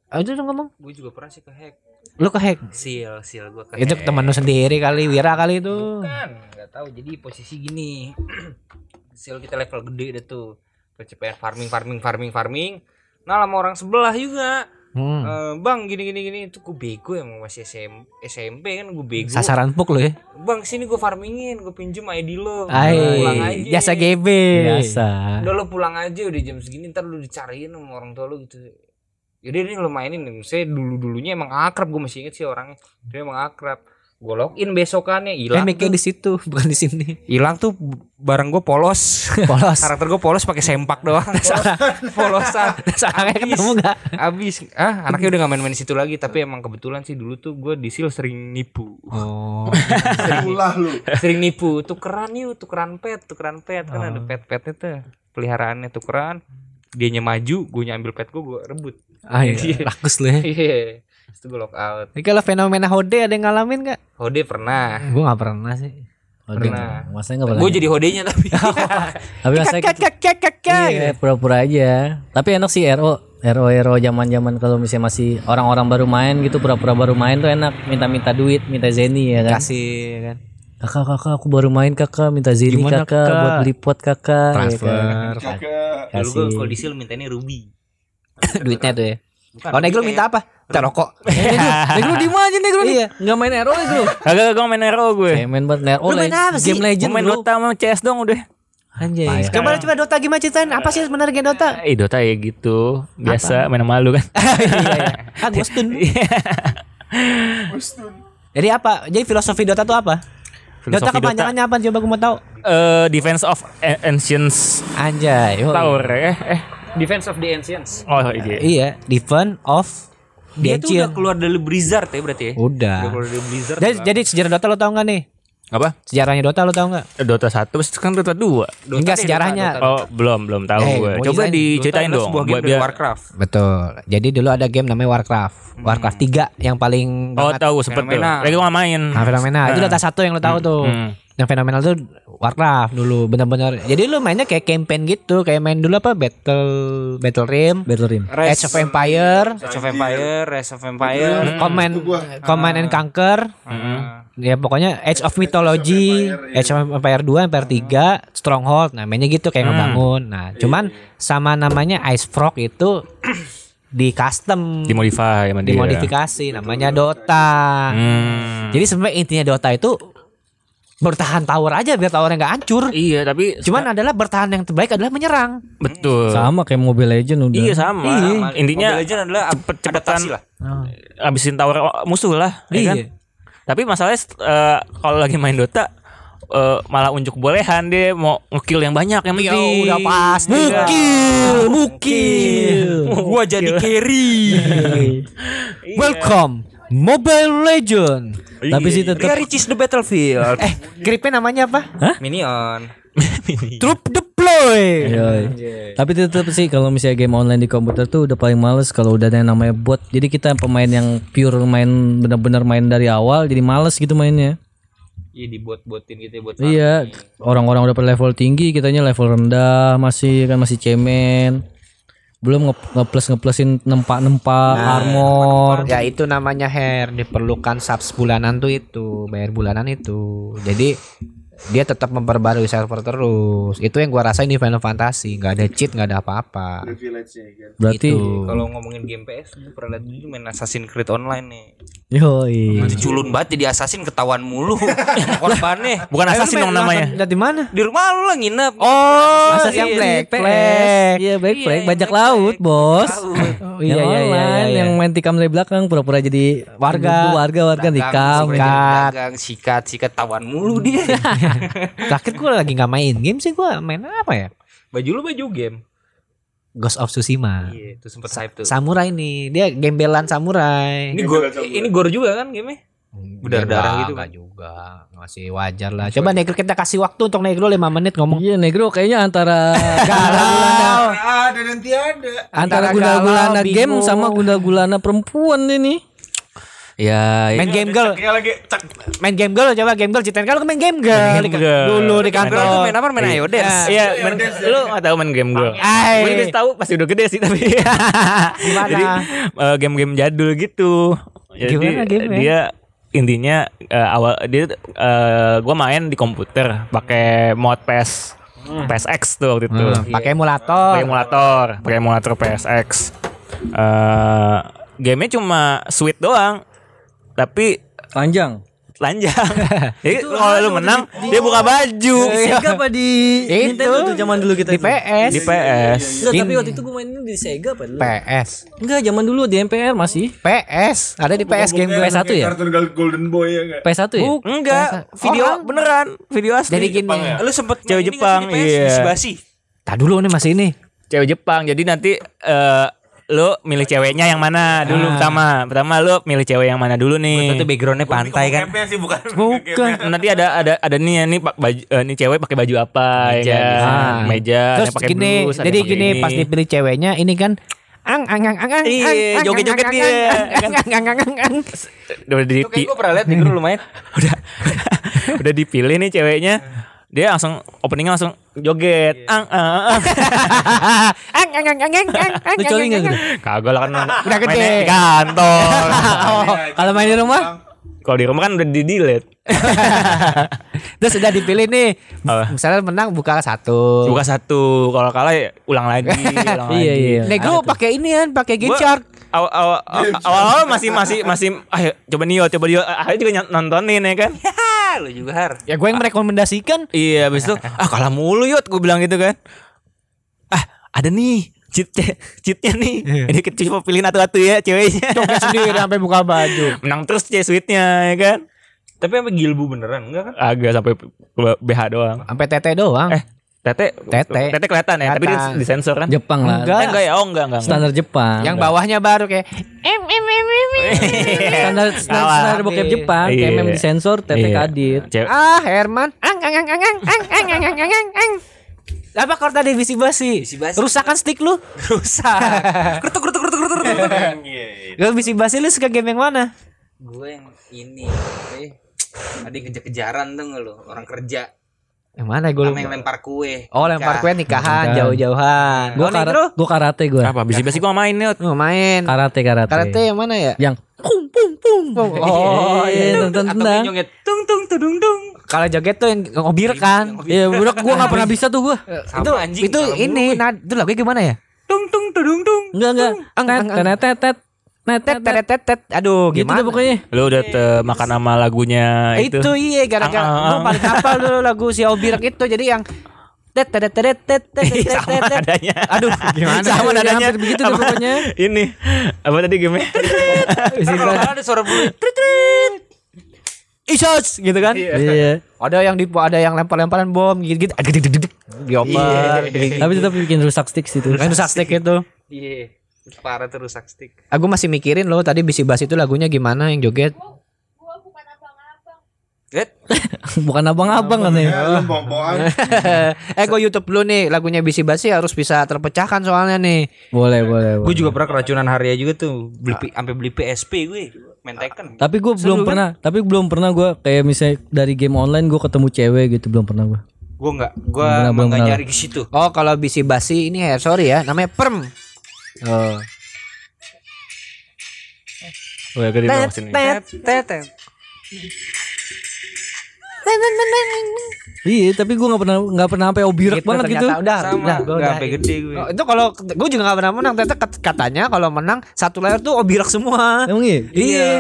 aja dong ngomong. Gue juga pernah sih ke hack. Lu ke hack. Seal, seal gue ke Itu temen lu sendiri kali, Wira kali itu. Kan, nggak tahu. Jadi posisi gini. (clears throat) seal kita level gede deh tuh. Kecepatan farming, farming, farming, farming. Nah, sama orang sebelah juga. Hmm. Eh, bang gini gini gini itu gue bego emang masih SM, SMP kan gue bego Sasaran puk lu ya. bang sini gue farmingin gue pinjem ID lo Ay, pulang aja jasa GB. Biasa. udah lo pulang aja udah jam segini ntar lo dicariin sama orang tua lo gitu Yaudah ini lo mainin nih saya dulu dulunya emang akrab gue masih inget sih orangnya dia emang akrab gue login besokannya Eh, hilang mikir di situ, (laughs) bukan di sini. hilang tuh barang gue polos. Polos. (laughs) karakter gue polos pakai sempak doang. (laughs) Polosan. Sarangnya ketemu enggak? abis ah anaknya udah gak main-main di situ lagi tapi emang kebetulan sih dulu tuh gue di sil sering nipu. Oh. Ulah lu. sering nipu. Tukeran yuk tukeran pet tukeran pet. Kan ada pet petnya tuh peliharaannya tukeran. Dianya maju gue nyambil pet gue gue rebut. Ah, iya. Rakus lu ya. Itu gue lock out Ini kalau fenomena hode ada yang ngalamin gak? hode pernah Gue gak pernah sih. Pernah. Masanya enggak pernah. gue jadi hodenya tapi (laughs) Tapi kak kak. Iya, pura-pura aja. Tapi enak sih RO. RO RO zaman-zaman kalau misalnya masih orang-orang baru main gitu pura-pura baru main tuh enak minta-minta duit, minta zeni ya kan. Kasih ya kan. Kakak kakak aku baru main kakak minta zeni kakak, Kak? buat beli pot kakak. ya kan. Transfer. Kakak. dulu gue kalau di sil mintanya ruby (laughs) Duitnya tuh ya. Bukan, Kalau negro kayak- minta apa? Minta rokok. (laughs) Negro di mana aja negro nih? Iya. Enggak main RO negro. Kagak gue main RO gue. Kayak main buat RO Lu main apa sih? Game Gue Legend main. Dota sama CS dong udah. Anjay. Coba coba Dota gimana ceritain? Apa sih sebenarnya game Dota? Eh Dota ya gitu. Biasa main sama lu kan. (laughs) (laughs) Ah, gue stun. Jadi apa? Jadi filosofi Dota tuh apa? Dota Filosofi kepanjangannya apa? Coba gue mau tahu. Eh Defense of Ancients Anjay. oh, Tower eh eh. Defense of the ancients Oh iya. Iya, Defense of dia tuh udah keluar dari Blizzard ya berarti ya Udah. udah keluar dari Blizzard Jadi, jadi sejarah Dota lo tau gak nih? Apa? Sejarahnya Dota lo tau gak? Eh, Dota 1 terus kan Dota 2. Dota Enggak sejarahnya. Dota, Dota. Oh, belum belum tahu Eh, gue. Coba ceritain. diceritain Dota dong. sebuah game biar- Warcraft Betul. Jadi dulu ada game namanya Warcraft. Warcraft 3 yang paling Oh, banget tahu sempet tuh. Lagi main. Nah, fenomena. Itu Dota 1 yang lo tahu tuh. hmm. Yang fenomenal tuh Warcraft dulu bener-bener. Jadi lu mainnya kayak campaign gitu, kayak main dulu apa Battle Battle Rim, Battle Rim. Age of Empire, Age of Empire, Age of Empire, Command. Command and Conquer. Ya pokoknya Age of Mythology, Age of Empire 2, Empire 3, Stronghold. Nah, mainnya gitu kayak ngebangun. Nah, cuman sama namanya Ice Frog itu (clears throat) di custom, Dimodify dimodifikasi namanya Dota. Hmm. Jadi sebenarnya intinya Dota itu bertahan tower aja biar towernya nggak hancur. Iya, tapi Cuman adalah bertahan yang terbaik adalah menyerang. betul. Sama kayak Mobile Legend udah. Iya sama. Sama. Intinya Mobile Legends adalah cepet cepetan adaptasi lah. abisin tower musuh lah, ya kan? Iya. Tapi masalahnya eh, kalau lagi main Dota eh, malah unjuk bolehan dia mau ngekill yang banyak yang Ya penting. udah pasti. Mukil, mukil. Gua jadi carry. (laughs) Welcome Mobile Legend. Tapi sih tetap Ria Ricis the Battlefield. Eh, gripnya namanya apa? Minion. (laughs) Troop deploy. Yoi. Tapi tetap sih kalau misalnya game online di komputer tuh udah paling males kalau udah ada yang namanya bot. Jadi kita pemain yang pure main benar-benar main dari awal jadi males gitu mainnya. Iya dibuat-buatin gitu ya buat Iya, orang-orang udah pada level tinggi, kitanya level rendah masih kan masih cemen. Belum nge- ngeplus ngeplusin nempak-nempak armor. Ya itu namanya hair diperlukan subs bulanan tuh itu bayar bulanan itu. Jadi dia tetap memperbarui server terus. Itu yang gua rasain di Final Fantasy. nggak ada cheat, nggak ada apa-apa. Kan. Berarti Itu. Kalau ngomongin game PS, gue pernah liat dulu main Assassin's Creed Online nih. yoi. Masih culun banget jadi assassin ketahuan mulu. (laughs) Korbannya Bukan assassin dong namanya. Dari mana? di rumah lu lah nginep. Oh, Masa yang Black? Flag. Iya, Black Iya, Flag, bajak Black laut, Bos. (laughs) Oh, yang iya, iya, iya, online, iya. yang main tikam dari belakang pura-pura jadi Warga. warga warga tikam. sikat, sikat tawan mulu dia. (laughs) (laughs) Terakhir gua lagi nggak main game sih gua main apa ya? baju lu baju game. Ghost of Tsushima. Iya, itu sempet hype tuh. Samurai nih, dia gembelan samurai. Ini gor ini gor juga kan game Berdarah-darah gitu Enggak juga, masih wajar lah. Coba Negro kita kasih waktu untuk Negro 5 menit ngomong. Iya, Negro kayaknya antara (laughs) Galau. Ada dan tiada. antara gula-gulana game sama gula-gulana perempuan ini. Ya, Main game girl, Kayak lagi cek. main game girl coba game girl ceritain kalau main game girl, Main game girl. dulu di Kan kantor. tuh main apa? Main Ayo Dance. Iya, main, lu gak tahu main game gue. Ay. Gue juga tahu pasti udah gede sih tapi. (laughs) Gimana? Jadi eh, game-game jadul gitu. Jadi Gimana dia intinya eh, awal dia eh, gua main di komputer pakai mod PS PSX tuh waktu itu. Hmm, pakai emulator. Pakai emulator, pakai emulator PSX. Eh gamenya cuma sweet doang. Tapi Panjang. lanjang. Jadi kalau lu menang dia buka baju. Sega apa di Itu. Nintendo tuh zaman dulu kita di? PS. Di PS. Enggak, tapi waktu itu gue mainnya di Sega apa dulu? PS. Enggak, zaman dulu di MPR masih. PS. Ada di PS game PS1 ya? Kartun Golden Boy ya enggak? PS1 ya? Enggak, video beneran, video asli. Jadi gini. Lu sempet Cewek Jepang, di PS? iya. Basi. Tak dulu nih masih ini. cewek Jepang. Jadi nanti eh lu milih ceweknya yang mana dulu pertama. Pertama lu milih cewek yang mana dulu nih. Itu backgroundnya pantai kan. Sih bukan. Bukan. Nanti ada ada ada nih nih pak baju eh, nih cewek pakai baju apa Meja, ya kan? Ah. Meja, Terus pakai gini, blus, ada jadi gini ini. pas dipilih ceweknya ini kan ang ang ang ang ang Iya, ang, ang, joget-joget ang, dia, ang, kan? ang, ang, ang, ang, ang, ang. udah di, gue pernah liat nih lu main. udah udah dipilih nih ceweknya. Dia langsung openingnya langsung joget. (laughs) Ang ang ang. Ang, ang, ang, ang, ang, ang, ang, Lu coli ang, nggak ang, gitu? ang. Kagak lah kan (laughs) Udah gede. mainnya di kantor. (laughs) Oh, Kalau main di rumah Kalau di rumah kan udah di delete. Terus udah dipilih nih Apa? Misalnya menang buka satu Buka satu, kalau kalah ya ulang lagi, ulang Iya, lagi. iya. Negro pakai ini kan Pakai Gua ginchark awal awal awal masih masih masih ayo coba nih yo coba dia akhirnya juga nontonin ya kan lu juga har. Ya gue yang merekomendasikan. Iya habis itu ah kalah mulu yot gue bilang gitu kan. Ah ada nih cheat cheatnya nih. Ini kita coba pilihin atu-atu ya ceweknya. Joget sendiri sampai buka baju. (laughs) Menang terus C sweetnya ya kan? Tapi apa gilbu beneran enggak kan? agak sampai BH doang. Sampai tete doang. Eh tete Tete. tete kelihatan ya tapi Kelihatan. di disensor kan Jepang lah. Enggak. Eh, enggak ya oh enggak enggak. Standar Jepang. Yang bawahnya baru kayak em em em em em. standar standar, bokep Jepang, Iya. kayak mem disensor, tete Iya. kadit. Ah Herman ang ang ang ang ang ang ang ang ang ang ang apa kalau tadi visi basi Visi basi. rusakan stick lu Rusak. Kerutuk kerutuk kerutuk kerutuk. lu visi basi lu suka game yang mana Gue yang ini. Eh, tadi kejar-kejaran tuh lu? Orang kerja. Yang mana gue Sama yang lempar kue. oh lempar kue nikahan jauh-jauhan Gua Gua kara gua karate gua. apa bisi-bisi gua main yot Oh, main Karate karate. karate yang mana ya Yang pum pum pum oh iya iya tentang Atau tentang. nyonget tung tung tudung dung. kalau joget tuh yang ngobir kan Iya, udah gua enggak pernah bisa tuh gua. itu anjing, itu ini nah itu lagunya gimana ya Tung tung tudung dung. Enggak enggak. Ang, Tet ang, ang. tenet tet tet. Net tet tet tet tet tet aduh Gitu gimana deh pokoknya. lu udah te- makan sama lagunya itu, itu iya gara-gara Ang, ang, gue ang. paling hafal dulu lagu si Obirak itu jadi yang tet tet tet tet tet tet tet sama tet tet. adanya aduh gimana sama Ya, nadanya begitu deh pokoknya. ini apa tadi game (laughs) Kalau ada suara bulu. Isos gitu kan Iya. ada yang di ada yang lempar-lemparan bom gitu gitu dioper gitu. Tapi tetap bikin rusak stick situ. Rusak stick itu Iya. Parah tuh rusak stick. aku masih mikirin loh tadi bisi bas itu lagunya gimana yang joget Bukan abang-abang (laughs) kan ya. Ya, lu pompoan. (laughs) eh gue YouTube dulu nih lagunya Bisi Basi harus bisa terpecahkan soalnya nih. Boleh, boleh. Gue juga pernah keracunan Haria juga tuh. Beli P- sampai beli PSP gue. Main Tekken. Tapi gue belum pernah, tapi belum pernah gue kayak misalnya dari game online gue ketemu cewek gitu belum pernah gue. Gue enggak, gue enggak nyari ke situ. Oh kalau Bisi Basi ini hair sorry ya namanya perm. Oh. Oh ya gede dong sini. Iya, tapi gue nggak pernah nggak pernah sampai obirak Gitu, banget gitu. Udah, Sama, udah, udah. sampai gede gue. Oh, itu kalau gue juga gak pernah menang ternyata kat- katanya kalau menang satu layar tuh obirak semua. Emang iya? Iya.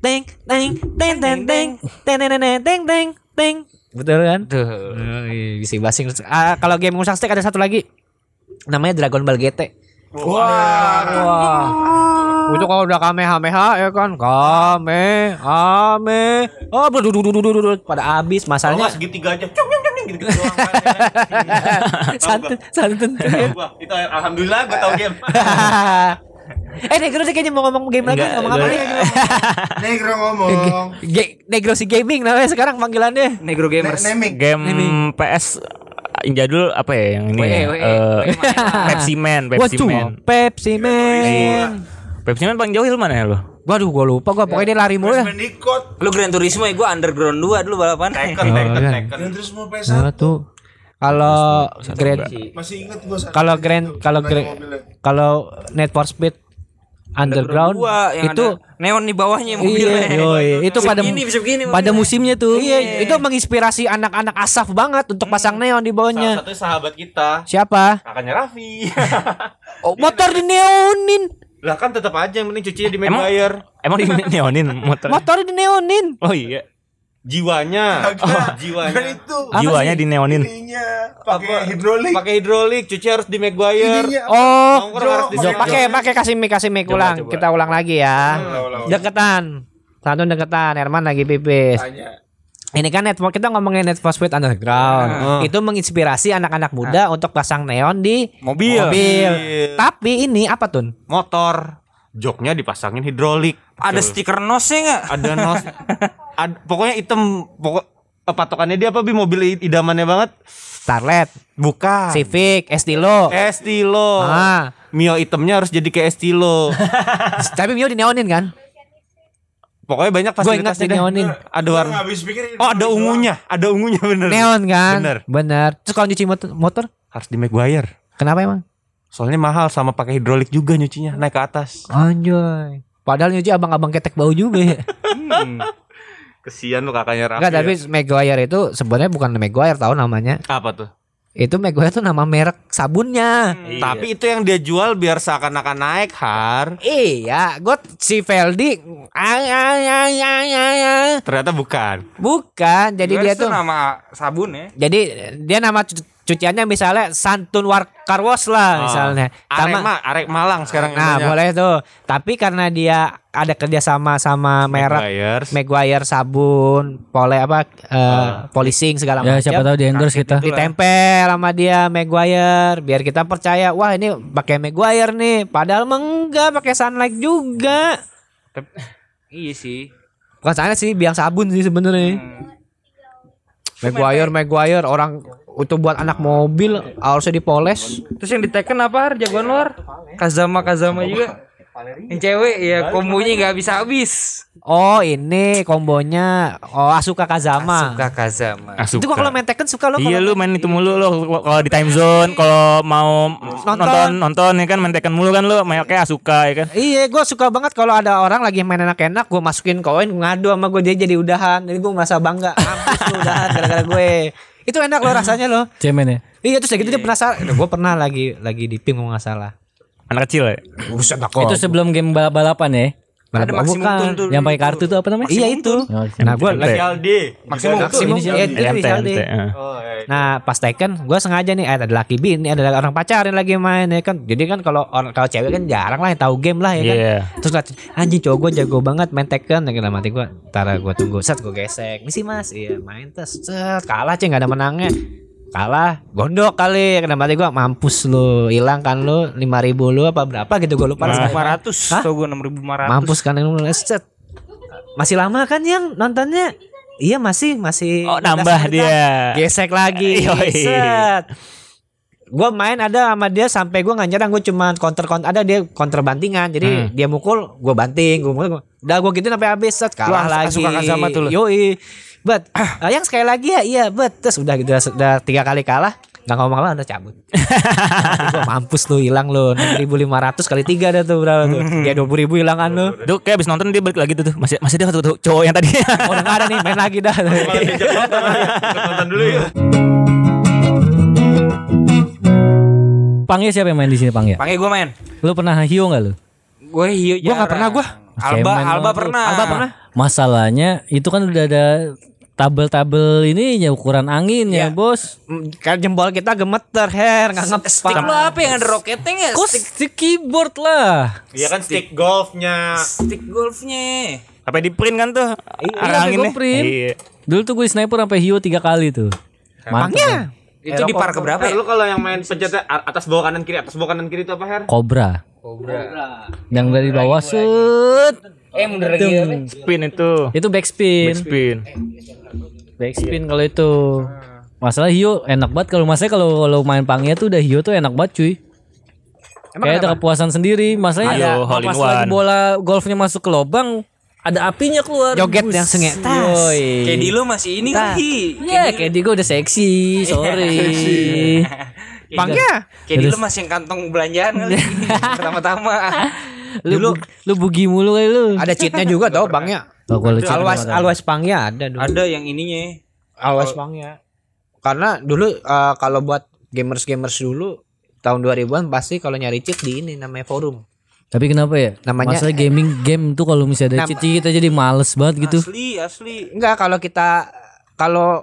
Teng teng teng teng teng teng teng teng teng teng teng. Betul kan? Tuh. Iya, bisa basing. Ah, kalau game Musang Stick ada satu lagi. Namanya Dragon Ball GT. Wah. Wah. Itu kalau udah kamehameha ya kan kamehame. Oh, berduduk pada habis masalahnya. segitiga aja. Cung cung cung gitu gitu doang. Santun, (laughs) santun. Gua itu alhamdulillah gua tahu game. (laughs) eh Negro sih kayaknya mau ngomong game lagi ngomong apa nih? (laughs) Negro ngomong. Negro si gaming namanya sekarang panggilannya. Negro gamers. Game PS yang jadul apa ya yang ini ya? Eh, Pepsi Man, Pepsi Waduh, Man. Pepsi Man. Pepsi Man paling jauh itu mana ya lo? Waduh, gua lupa gua pokoknya dia lari mulu ya. Lu Gran Turismo ya gue Underground 2 dulu balapan. Tekken, Tekken, Tekken. Dan terus mau PS1. Nah, tuh. Kalau Grand Masih inget gua kalau Grand kalau Grand kalau Need for Speed Underground Dua yang itu ada neon di bawahnya Iya, mobilnya. yoi. itu Bisa pada begini, bisa begini Pada musimnya tuh. Iya, itu menginspirasi anak-anak asaf banget untuk pasang neon di bawahnya. satu sahabat kita, Siapa? kakaknya Raffi. (laughs) Oh, motor di neonin. lah kan tetap aja yang penting cucinya di Emang-. Emang di (laughs) neonin motor. Motor di neonin. Oh iya. Jiwanya. Oh, jiwanya. (laughs) itu. Jiwanya di neonin. Ininya pakai hidrolik. Pakai hidrolik, cuci harus di Maguire. Oh, pakai pakai kasih mic kasih mic ulang. Kita ulang lagi ya. Deketan. Satu deketan. Herman lagi pipis. Ini kan network kita ngomongin for Speed Underground. Itu menginspirasi anak-anak muda untuk pasang neon di Mobil. mobil. Tapi ini apa tuh? motor. Joknya dipasangin hidrolik. Ada stiker nosnya enggak? Ada nos. (laughs) ad- pokoknya hitam pokok eh, patokannya dia apa bi mobil idamannya banget. Starlet, Bukan. Civic, Estilo. Estilo. Ah, Mio itemnya harus jadi kayak Estilo. (laughs) tapi Mio di neonin kan? Pokoknya banyak Gue ingat di deh. neonin. Ada warna. Oh, ada ungunya. Ada ungunya bener. Neon kan? Bener. Bener. Terus kalau nyuci motor, motor Harus di Maguire. kenapa emang? Soalnya mahal sama pakai hidrolik juga nyucinya naik ke atas. Anjoy. Padahal nyuci abang-abang ketek bau juga ya. Kesian lu kakaknya Raffi. Enggak, ya. tapi Maguire itu sebenarnya bukan Maguire tahu namanya. apa tuh? Itu Maguire tuh nama merek sabunnya. Tapi itu yang dia jual biar seakan-akan naik har. Iya, gue si Veldi ay, ay, ay, ay, ay, ay. Ternyata bukan. bukan. Jadi dia itu tuh nama sabun ya. jadi dia nama cuciannya misalnya Santun War Karwas lah misalnya. Sama- Arek Malang sekarang Nah, namanya. boleh tuh. Tapi karena dia ada kerjasama sama merek Maguire. Maguire sabun, pole apa eh, polishing segala Ya macam. siapa tahu di endorse kita. ditempel sama dia Maguire biar kita percaya wah ini pakai Maguire nih padahal enggak pakai sunlight juga Iya sih. bukan sunlight sih biang sabun sih sebenarnya Maguire Maguire orang itu buat anak mobil harusnya dipoles Terus yang di Tekken apa Har? jagoan luar? Kazama Kazama juga. Yang cewek ya kombonya nggak bisa habis. oh ini kombonya oh Asuka Kazama Suka Kazama. Ah, itu gua kalau main Tekken suka lo Iya kalau lu main itu mulu lo kalau di time zone kalau mau nonton nonton ya kan main Tekken mulu kan lu main kayak Asuka ya kan. Iya, gue suka banget kalau ada orang lagi main enak-enak, gue masukin koin, ngadu sama gue dia jadi udahan, jadi gue merasa bangga, mampus lu udahan gara-gara gue. Itu enak loh rasanya loh. (laughs) Cemen ya. Iya terus kayak gitu dia penasaran. Gue pernah lagi lagi di ping nggak salah. Anak kecil ya. Buset Itu sebelum game balap balapan ya. Ada maksimum bukan. tuh. Yang pakai kartu tuh apa namanya? Iya itu. Oh, Nah gue lagi Aldi. maksimum maksimum Ini sih Aldi. itu MT, inisial D. MT. Oh, eh. Nah pas Tekken gue sengaja nih eh, ada laki bin, ini ada orang pacaran lagi main ya kan. Jadi kan kalau orang kalau cewek kan jarang lah yang tahu game lah ya kan. Iya. Terus anjing cowok gue jago banget main Tekken ya hati gue Ntar gue tunggu Set gue gesek Misi mas Iya main tes Set kalah ceng gak ada menangnya Kalah Gondok kali Dalam hati gue Mampus lu Hilang kan lu 5000 lu apa berapa gitu gue lupa Lima ratus. Tau gue enam ribu lima ratus. Mampus kan lu Set Masih lama kan yang nontonnya Iya masih masih. Oh, 15 nambah dia. Gesek lagi. (laughs) Yoi. Set. Gua main ada sama dia sampai gua nggak nyerang, gua cuma counter counter ada dia counter bantingan. Jadi Hmm. dia mukul, gua banting, gua mukul. gua- Udah gua gitu sampai habis set kalah Lu lagi. suka sama tuh lu? Yoi. Bet, ah, (clears throat) yang sekali lagi ya, iya, bet. Terus udah gitu udah tiga kali kalah. Nggak ngomong apa udah cabut. (laughs) Gua mampus lu hilang lu 6500 kali tiga dah tuh berapa tuh. Ya 20.000 hilangan lu. Tuh kayak abis nonton dia balik lagi tuh, tuh. masih masih ada tuh, tuh cowok yang tadi. (laughs) Oh, udah nggak ada nih, main lagi dah. (laughs) Nonton dulu ya. Pangnya siapa yang main di sini Pang ya? Panggil gue main. Lu pernah hio nggak lu? Gue hiu Gua nggak pernah, gua. Alba Alba pernah. Alba pernah. Masalahnya itu kan udah ada tabel-tabel ini ya ukuran angin ya, Iya. Bos. Kan jempol kita gemeter, her, nggak Stick ngepak. lo apa yang ada roketnya? Kok Stick, stick keyboard lah. Iya kan stick golfnya. stick golfnya. Sampai di print kan tuh. Iya, anginnya. gua print. Iya. Dulu tuh gue sniper sampai hio tiga kali tuh. Mantap. Itu di par ke berapa ya? lu kalau yang main pencetnya a- atas bawah kanan kiri atas bawah kanan kiri itu apa Her? Cobra. Cobra. Yang dari bawah set. Eh mundur lagi. Spin itu. Itu backspin. Spin. Backspin kalau itu. Masalah Hio enak banget kalau masalahnya kalau kalau main pangnya tuh udah Hio tuh enak banget cuy. Kayak ada kepuasan sendiri. Masalahnya Ayo, pas lagi bola golfnya masuk ke lubang ada apinya keluar. Joget Bus. yang sengit. Tas. Yoi. Kayak di lu masih ini Tas. kali. Ya, kayak di gue udah seksi, sorry. Pangnya. Kayak di lu masih yang kantong belanjaan kali. (laughs) Pertama-tama. lu bu- lu bugi mulu kali lu. Ada cheatnya juga tau bangnya. Oh, ada. always pangnya ada dulu. Ada yang ininya. Always pangnya. Karena dulu eh, kalau buat gamers-gamers dulu tahun 2000-an pasti kalau nyari cheat di ini namanya forum. Tapi kenapa ya? Namanya- Masalah gaming game tuh kalau misalnya ada cheat kita jadi males banget gitu. Asli, asli. Enggak kalau kita kalau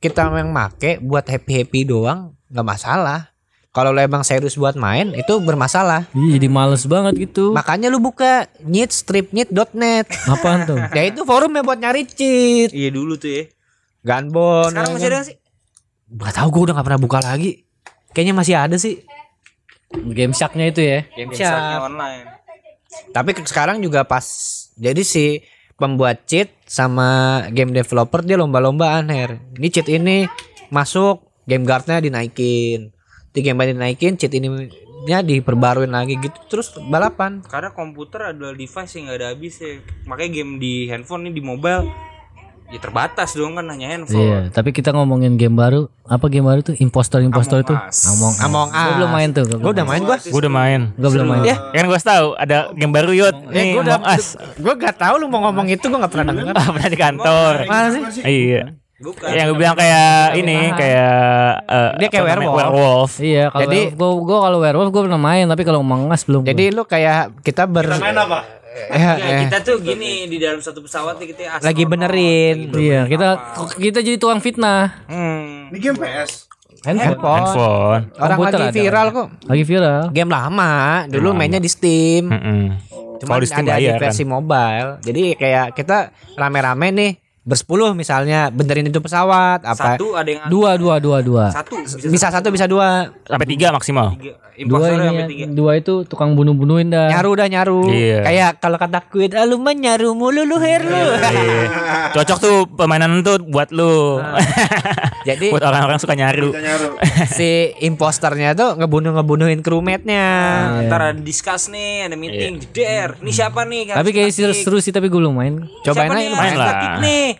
kita yang make buat happy-happy doang nggak masalah. Kalau lo emang serius buat main itu bermasalah. Iya, jadi males banget gitu. Makanya lu buka nyitstripnyit.net. Apaan tuh? (laughs) ya itu forumnya buat nyari cheat. Iya dulu tuh ya. Gunbon. Sekarang ya masih kan. ada nggak sih? Gak tau gue udah gak pernah buka lagi. Kayaknya masih ada sih. Game Shark-nya itu ya. Game. Shark-nya online. Tapi sekarang juga pas jadi si pembuat cheat sama game developer dia lomba-lombaan her. Ini cheat ini masuk game guardnya dinaikin. Di game guard dinaikin cheat ini nya diperbaruin lagi gitu terus balapan. Karena komputer adalah device yang gak ada habis ya. Makanya game di handphone nih di mobile ya terbatas dong kan hanya handphone. Iya, tapi kita ngomongin game baru. Apa game baru tuh? Impostor Impostor itu. Us. Among Us. Among Gua belum main tuh. Gue udah main gua. Gue udah main. Gue belum main. Ya, Kan gue tahu ada game baru yut. Nih, gua udah gue gak tahu lu mau ngomong itu gue gak pernah denger. Ah, pernah di kantor. Mana sih? Iya. Bukan. Yang gue bilang kayak ini kayak eh, Dia kayak werewolf. werewolf. Iya, kalau Jadi- gua gua kalau werewolf gua pernah main, tapi kalau Among Us belum. Jadi lu kayak kita ber Main apa? Eh, Enggak, eh, kita tuh gini di dalam satu pesawat nih kita astronot, lagi benerin lagi Iya, kita apa. kita jadi tukang fitnah. Hmm. Ini game PS. handphone. Handphone. Orang Komputer lagi ada. viral kok. Lagi viral. Game lama, dulu mainnya di Steam. Cuma Kalau di Steam ada di kan. versi mobile. Jadi kayak kita rame-rame nih bersepuluh misalnya benerin itu pesawat apa Satu ada yang Dua, dua, dua, dua. satu bisa, bisa satu bisa dua Sampai tiga maksimal. tiga. Dua ini sampai tiga. dua itu tukang bunuh-bunuhin dah. nyaru dah nyaru Iya. kayak kalau kata kuit ah, lu mah nyaru mulu lu her lu Iya. Cocok tuh permainan tuh buat lu. (laughs) jadi buat orang-orang suka nyaru. Nyaru. (laughs) si imposternya tuh ngebunuh ngebunuhin crewmate-nya Nah, ntar ada discuss nih, ada meeting, jeder. Ini siapa nih? Tapi kayak seru, seru sih tapi gue belum main. cobain aja Main lah. nih.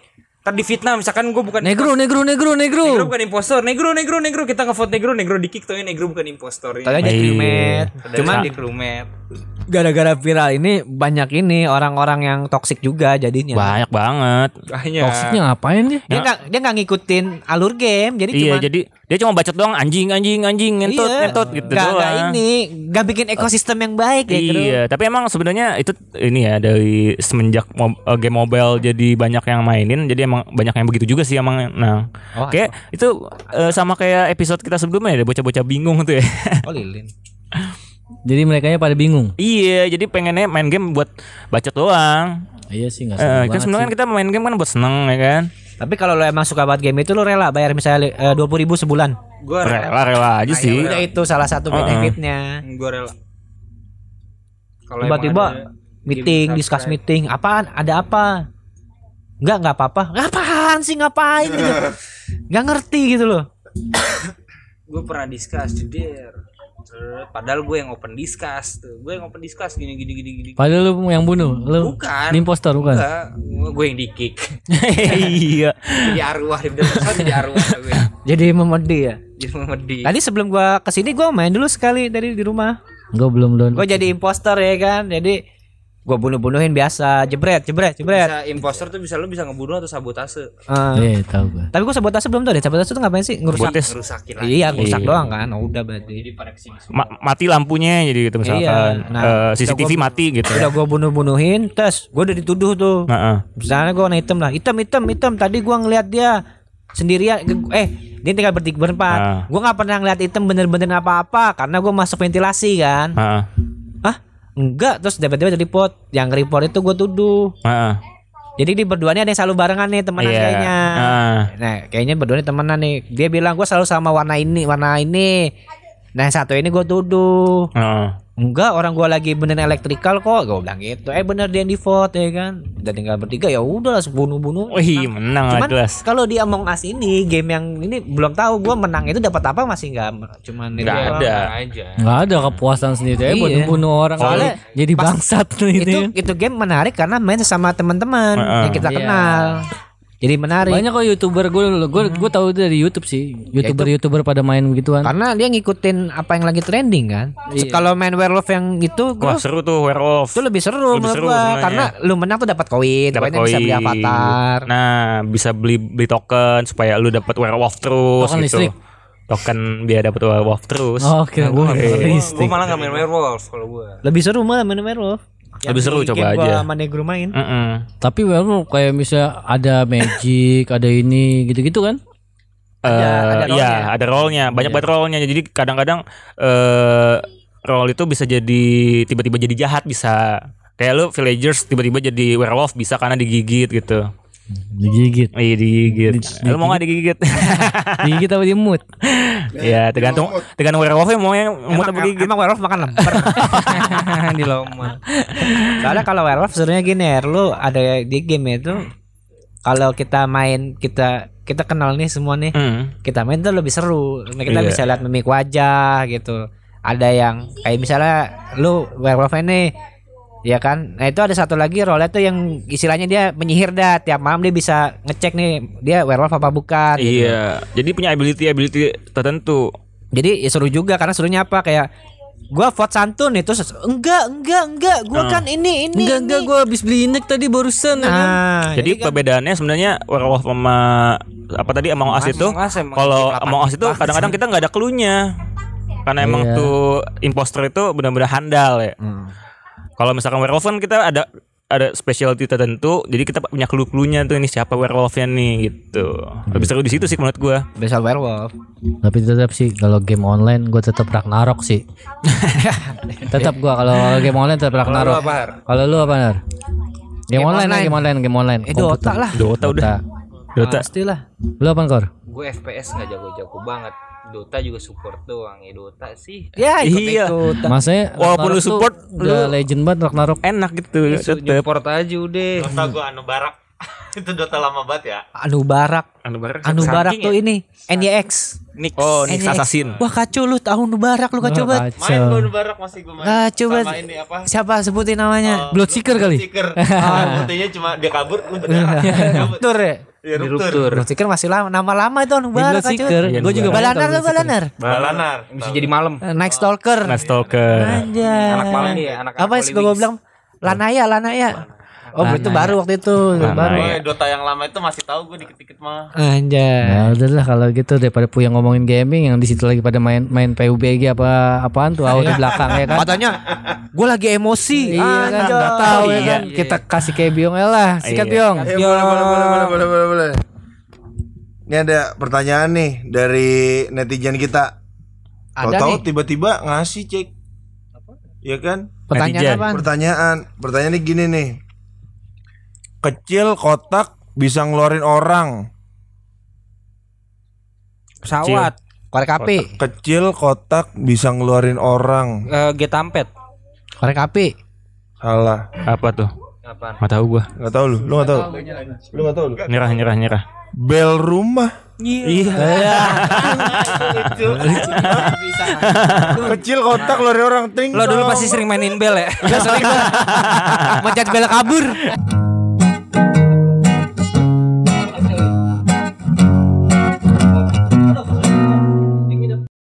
Ntar di fitnah misalkan gue bukan Negro, negro, negro, negro. Negro bukan impostor, negro, negro, negro. Kita ngevote negro, negro di kick tuh negro bukan impostor. Tadi aja crewmate Cuman cuman di crewmate. Gara-gara viral ini banyak ini orang-orang yang toksik juga jadinya Banyak banget. Banyak. Toksiknya ngapain dia? dia nggak dia nggak ngikutin alur game jadi Iya, cuma jadi dia cuma bacot doang anjing anjing anjing ngentot Iya. ngentot gitu Nggak- doang. nggak ini nggak bikin ekosistem yang baik ya Kru. Iya, tapi emang sebenarnya itu ini ya dari semenjak mo- eh, game mobile jadi banyak yang mainin, jadi emang banyak yang begitu juga sih emang. Nah, Oh, kayak itu eh, sama kayak episode kita sebelumnya ya, ada bocah-bocah bingung tuh ya. oh lilin Jadi mereka pada bingung. iya, jadi pengennya main game buat bacot doang. Iya sih nggak Eh, seru kan banget sebenarnya sih. kita main game kan buat seneng ya kan. tapi kalau lo emang suka banget game itu lo rela bayar misalnya dua puluh ribu sebulan Gue rela. Rela rela aja sih. udah itu salah satu Uh-uh. benefitnya Gue rela. Kalau tiba-tiba meeting discuss meeting apaan ada apa Enggak, enggak apa-apa. Ngapain sih ngapain (laughs) gitu. Enggak ngerti gitu loh. gue pernah discuss jeder padahal gue yang open discuss tuh gue yang open discuss gini gini gini gini Padahal lu yang bunuh. Lu bukan impostor bukan? enggak gue yang di kick (laughs) iya. jadi arwah di pesawat jadi arwah gue Jadi memedi ya. jadi memedi Tadi sebelum gua ke sini gua main dulu sekali dari di rumah. Gue belum download. Gua jadi imposter ya kan. Jadi gua bunuh-bunuhin biasa, jebret, jebret, jebret. bisa imposter tuh bisa lu bisa ngebunuh atau sabotase Eh, Iya, tahu gue. tapi gua sabotase belum tuh deh. Sabotase tuh ngapain sih? Ngerusak. Botes. ngerusakin lagi Iya, ngerusak doang kan. Oh, udah berarti. jadi Ma- mati lampunya jadi gitu misalkan. Iya, nah, Eh, CCTV gua- mati gitu. Udah gua bunuh-bunuhin, tes gua udah dituduh tuh. Heeh. Misalnya gua warna hitam lah, hitam hitam hitam. Tadi gua ngeliat dia sendirian. Eh, dia tinggal bertiga berempat. Ah. Gua nggak pernah ngeliat hitam bener-bener apa-apa karena gua masuk ventilasi kan. Heeh. Enggak, terus tiba-tiba dari report. Yang report itu gue tuduh. Heeh. Jadi di berdua ini ada yang selalu barengan nih temenan Iya. kayaknya. Ah. Nah, kayaknya berdua ini temenan nih. Dia bilang gue selalu sama warna ini, warna ini. Nah, yang satu ini gue tuduh. Heeh. Enggak, orang gua lagi bener elektrikal kok. Gue bilang gitu. Eh bener dia yang di vote ya kan. Udah tinggal bertiga ya udah lah bunuh-bunuh. Wih, menang lah Cuman jelas. kalau di Among Us ini game yang ini belum tahu gua menang itu dapat apa masih nggak cuman itu Nggak ada. aja Nggak ada kepuasan sendiri ya Iya. bunuh-bunuh orang Soalnya jadi bangsat itu ya. itu game menarik karena main sesama teman-teman Heeh. yang kita Iya. kenal. Jadi menarik. Banyak kok youtuber gue gue gue tahu itu dari YouTube sih. Youtuber youtuber pada main begituan. Karena dia ngikutin apa yang lagi trending kan. Kalau main werewolf yang itu Wah, gua seru tuh werewolf. itu lebih seru Lebih menurut seru gua karena lu menang tuh dapat koin, Dapat koinnya bisa beli koin. avatar. Nah, bisa beli beli token supaya lu dapat werewolf terus Token gitu. listrik. Token biar dapat werewolf terus. Oh, kira gue gue malah gak main werewolf kalau gue Lebih seru malah main werewolf. Lebih seru, di coba game aja. Gua sama Negro main. Heeh. Tapi werewolf kayak misalnya ada magic, ada ini gitu-gitu kan? Ada- Eh, ada iya, role-nya. ada role-nya. Banyak banget role-nya. Jadi kadang-kadang eh role itu bisa jadi tiba-tiba jadi jahat bisa. Kayak lu villagers tiba-tiba jadi werewolf bisa karena digigit gitu. Digigit. Iya digigit. Lu mau gak digigit? (laughs) Digigit apa di (laughs) mood? ya tergantung tergantung werewolfnya mau yang mau Emang, apa digigit. emang werewolf makan lemper. (laughs) (laughs) di lomba Soalnya kalau werewolf sebenarnya gini ya, lu ada di game itu kalau kita main kita kita kenal nih semua nih. Hmm. Kita main tuh lebih seru. Kita Iya. bisa lihat mimik wajah gitu. Ada yang kayak misalnya lu werewolf ini Ya kan, nah itu ada satu lagi role tuh yang istilahnya dia menyihir dah tiap malam dia bisa ngecek nih dia werewolf apa bukan. gitu. Iya. Jadi punya ability ability tertentu. Jadi ya seru juga karena serunya apa kayak gua vote santun itu enggak enggak enggak gua kan ini ini Enggak enggak ini. gue habis beli inek tadi barusan. ya kan? Nah, Jadi kan perbedaannya sebenarnya werewolf sama apa tadi Among Us itu emang kalau Among Us itu kadang-kadang kita nggak ada clue-nya. Karena emang Iya. tuh imposter itu benar-benar handal ya. Kalau misalkan werewolf kan kita ada ada specialty tertentu, jadi kita punya clue-cluenya tuh ini siapa werewolfnya nih gitu. Lebih seru di situ sih menurut gua. Besar werewolf. Tapi tetap sih kalau game online gue tetap Ragnarok sih. (laughs) tetap gua kalau game online tetap Ragnarok. Kalau lu apa Nar? Game, Game online, online. game online, game online. Eh, Dota lah. Dota udah. Dota. Pastilah. Lu apa Kor? gue FPS nggak jago-jago banget Dota juga support doang ya Dota sih Ya ikut Iya. ikut. Masanya Walaupun lu support, udah lu- legend banget Ragnarok. Enak gitu. tetep. support aja udah Dota gua anu barak. (laughs) itu Dota lama banget ya. Anu Barak. Anu bareng. Anu Barak tuh ya? ini NYX. Nix Oh, Nix NYX. Assassin. Wah kacau lu tahu Anu Barak lu kacau banget. Main gua anu barak masih gua main. Coba Sama ini apa? siapa sebutin namanya? Bloodseeker kali? Stiker. (laughs) Ah, buktinya cuma dia kabur lu beneran. (laughs) Kabur. Ruptur ya. Di ruptur. ruptur Bloodseeker masih lama nama lama itu Anu. Bloodseeker. Iya, Gue juga gua- Balanar tuh Balanar. Balanar. bisa jadi malam Eh, Night Stalker. Night Stalker. Anjay. anak malam nih ya anak Apa sih gua bilang? Lanaya, Lanaya. Oh, itu baru waktu itu, baru. Oh, Dota yang lama itu masih tahu gua dikit-dikit mah. Anjay. Ya udahlah kalau gitu daripada Puya ngomongin gaming yang di situ lagi pada main main PUBG apa apaan tuh awal di belakang ya kan. Katanya gue lagi emosi. Iya kan Anjay. nggak tahu ya Iya. kan. Kita kasih kayak Biong ya lah. Sikat Iya. Biong. Eh, boleh, boleh, boleh, boleh, boleh, boleh, boleh. Ini ada pertanyaan nih dari netizen kita. Ada Tahu-tahu nih. tiba-tiba ngasih cek. Ya kan? Pertanyaan apa? Pertanyaan, pertanyaan ini gini nih. Kecil kotak bisa ngeluarin orang. pesawat Korek api. Kecil kotak bisa ngeluarin orang. Eh, Getampet Korek api. Salah. Apa tuh? Apaan? Nggak tahu gua. Enggak tahu lu. Lu enggak tahu. Lu enggak tahu lu. Nyerah nyerah nyerah. Bel rumah. Iya. (laughs) Kecil kotak lari orang ting. Lo dulu pasti sering mainin bel ya? Gak (laughs) sering. Mencet bel kabur.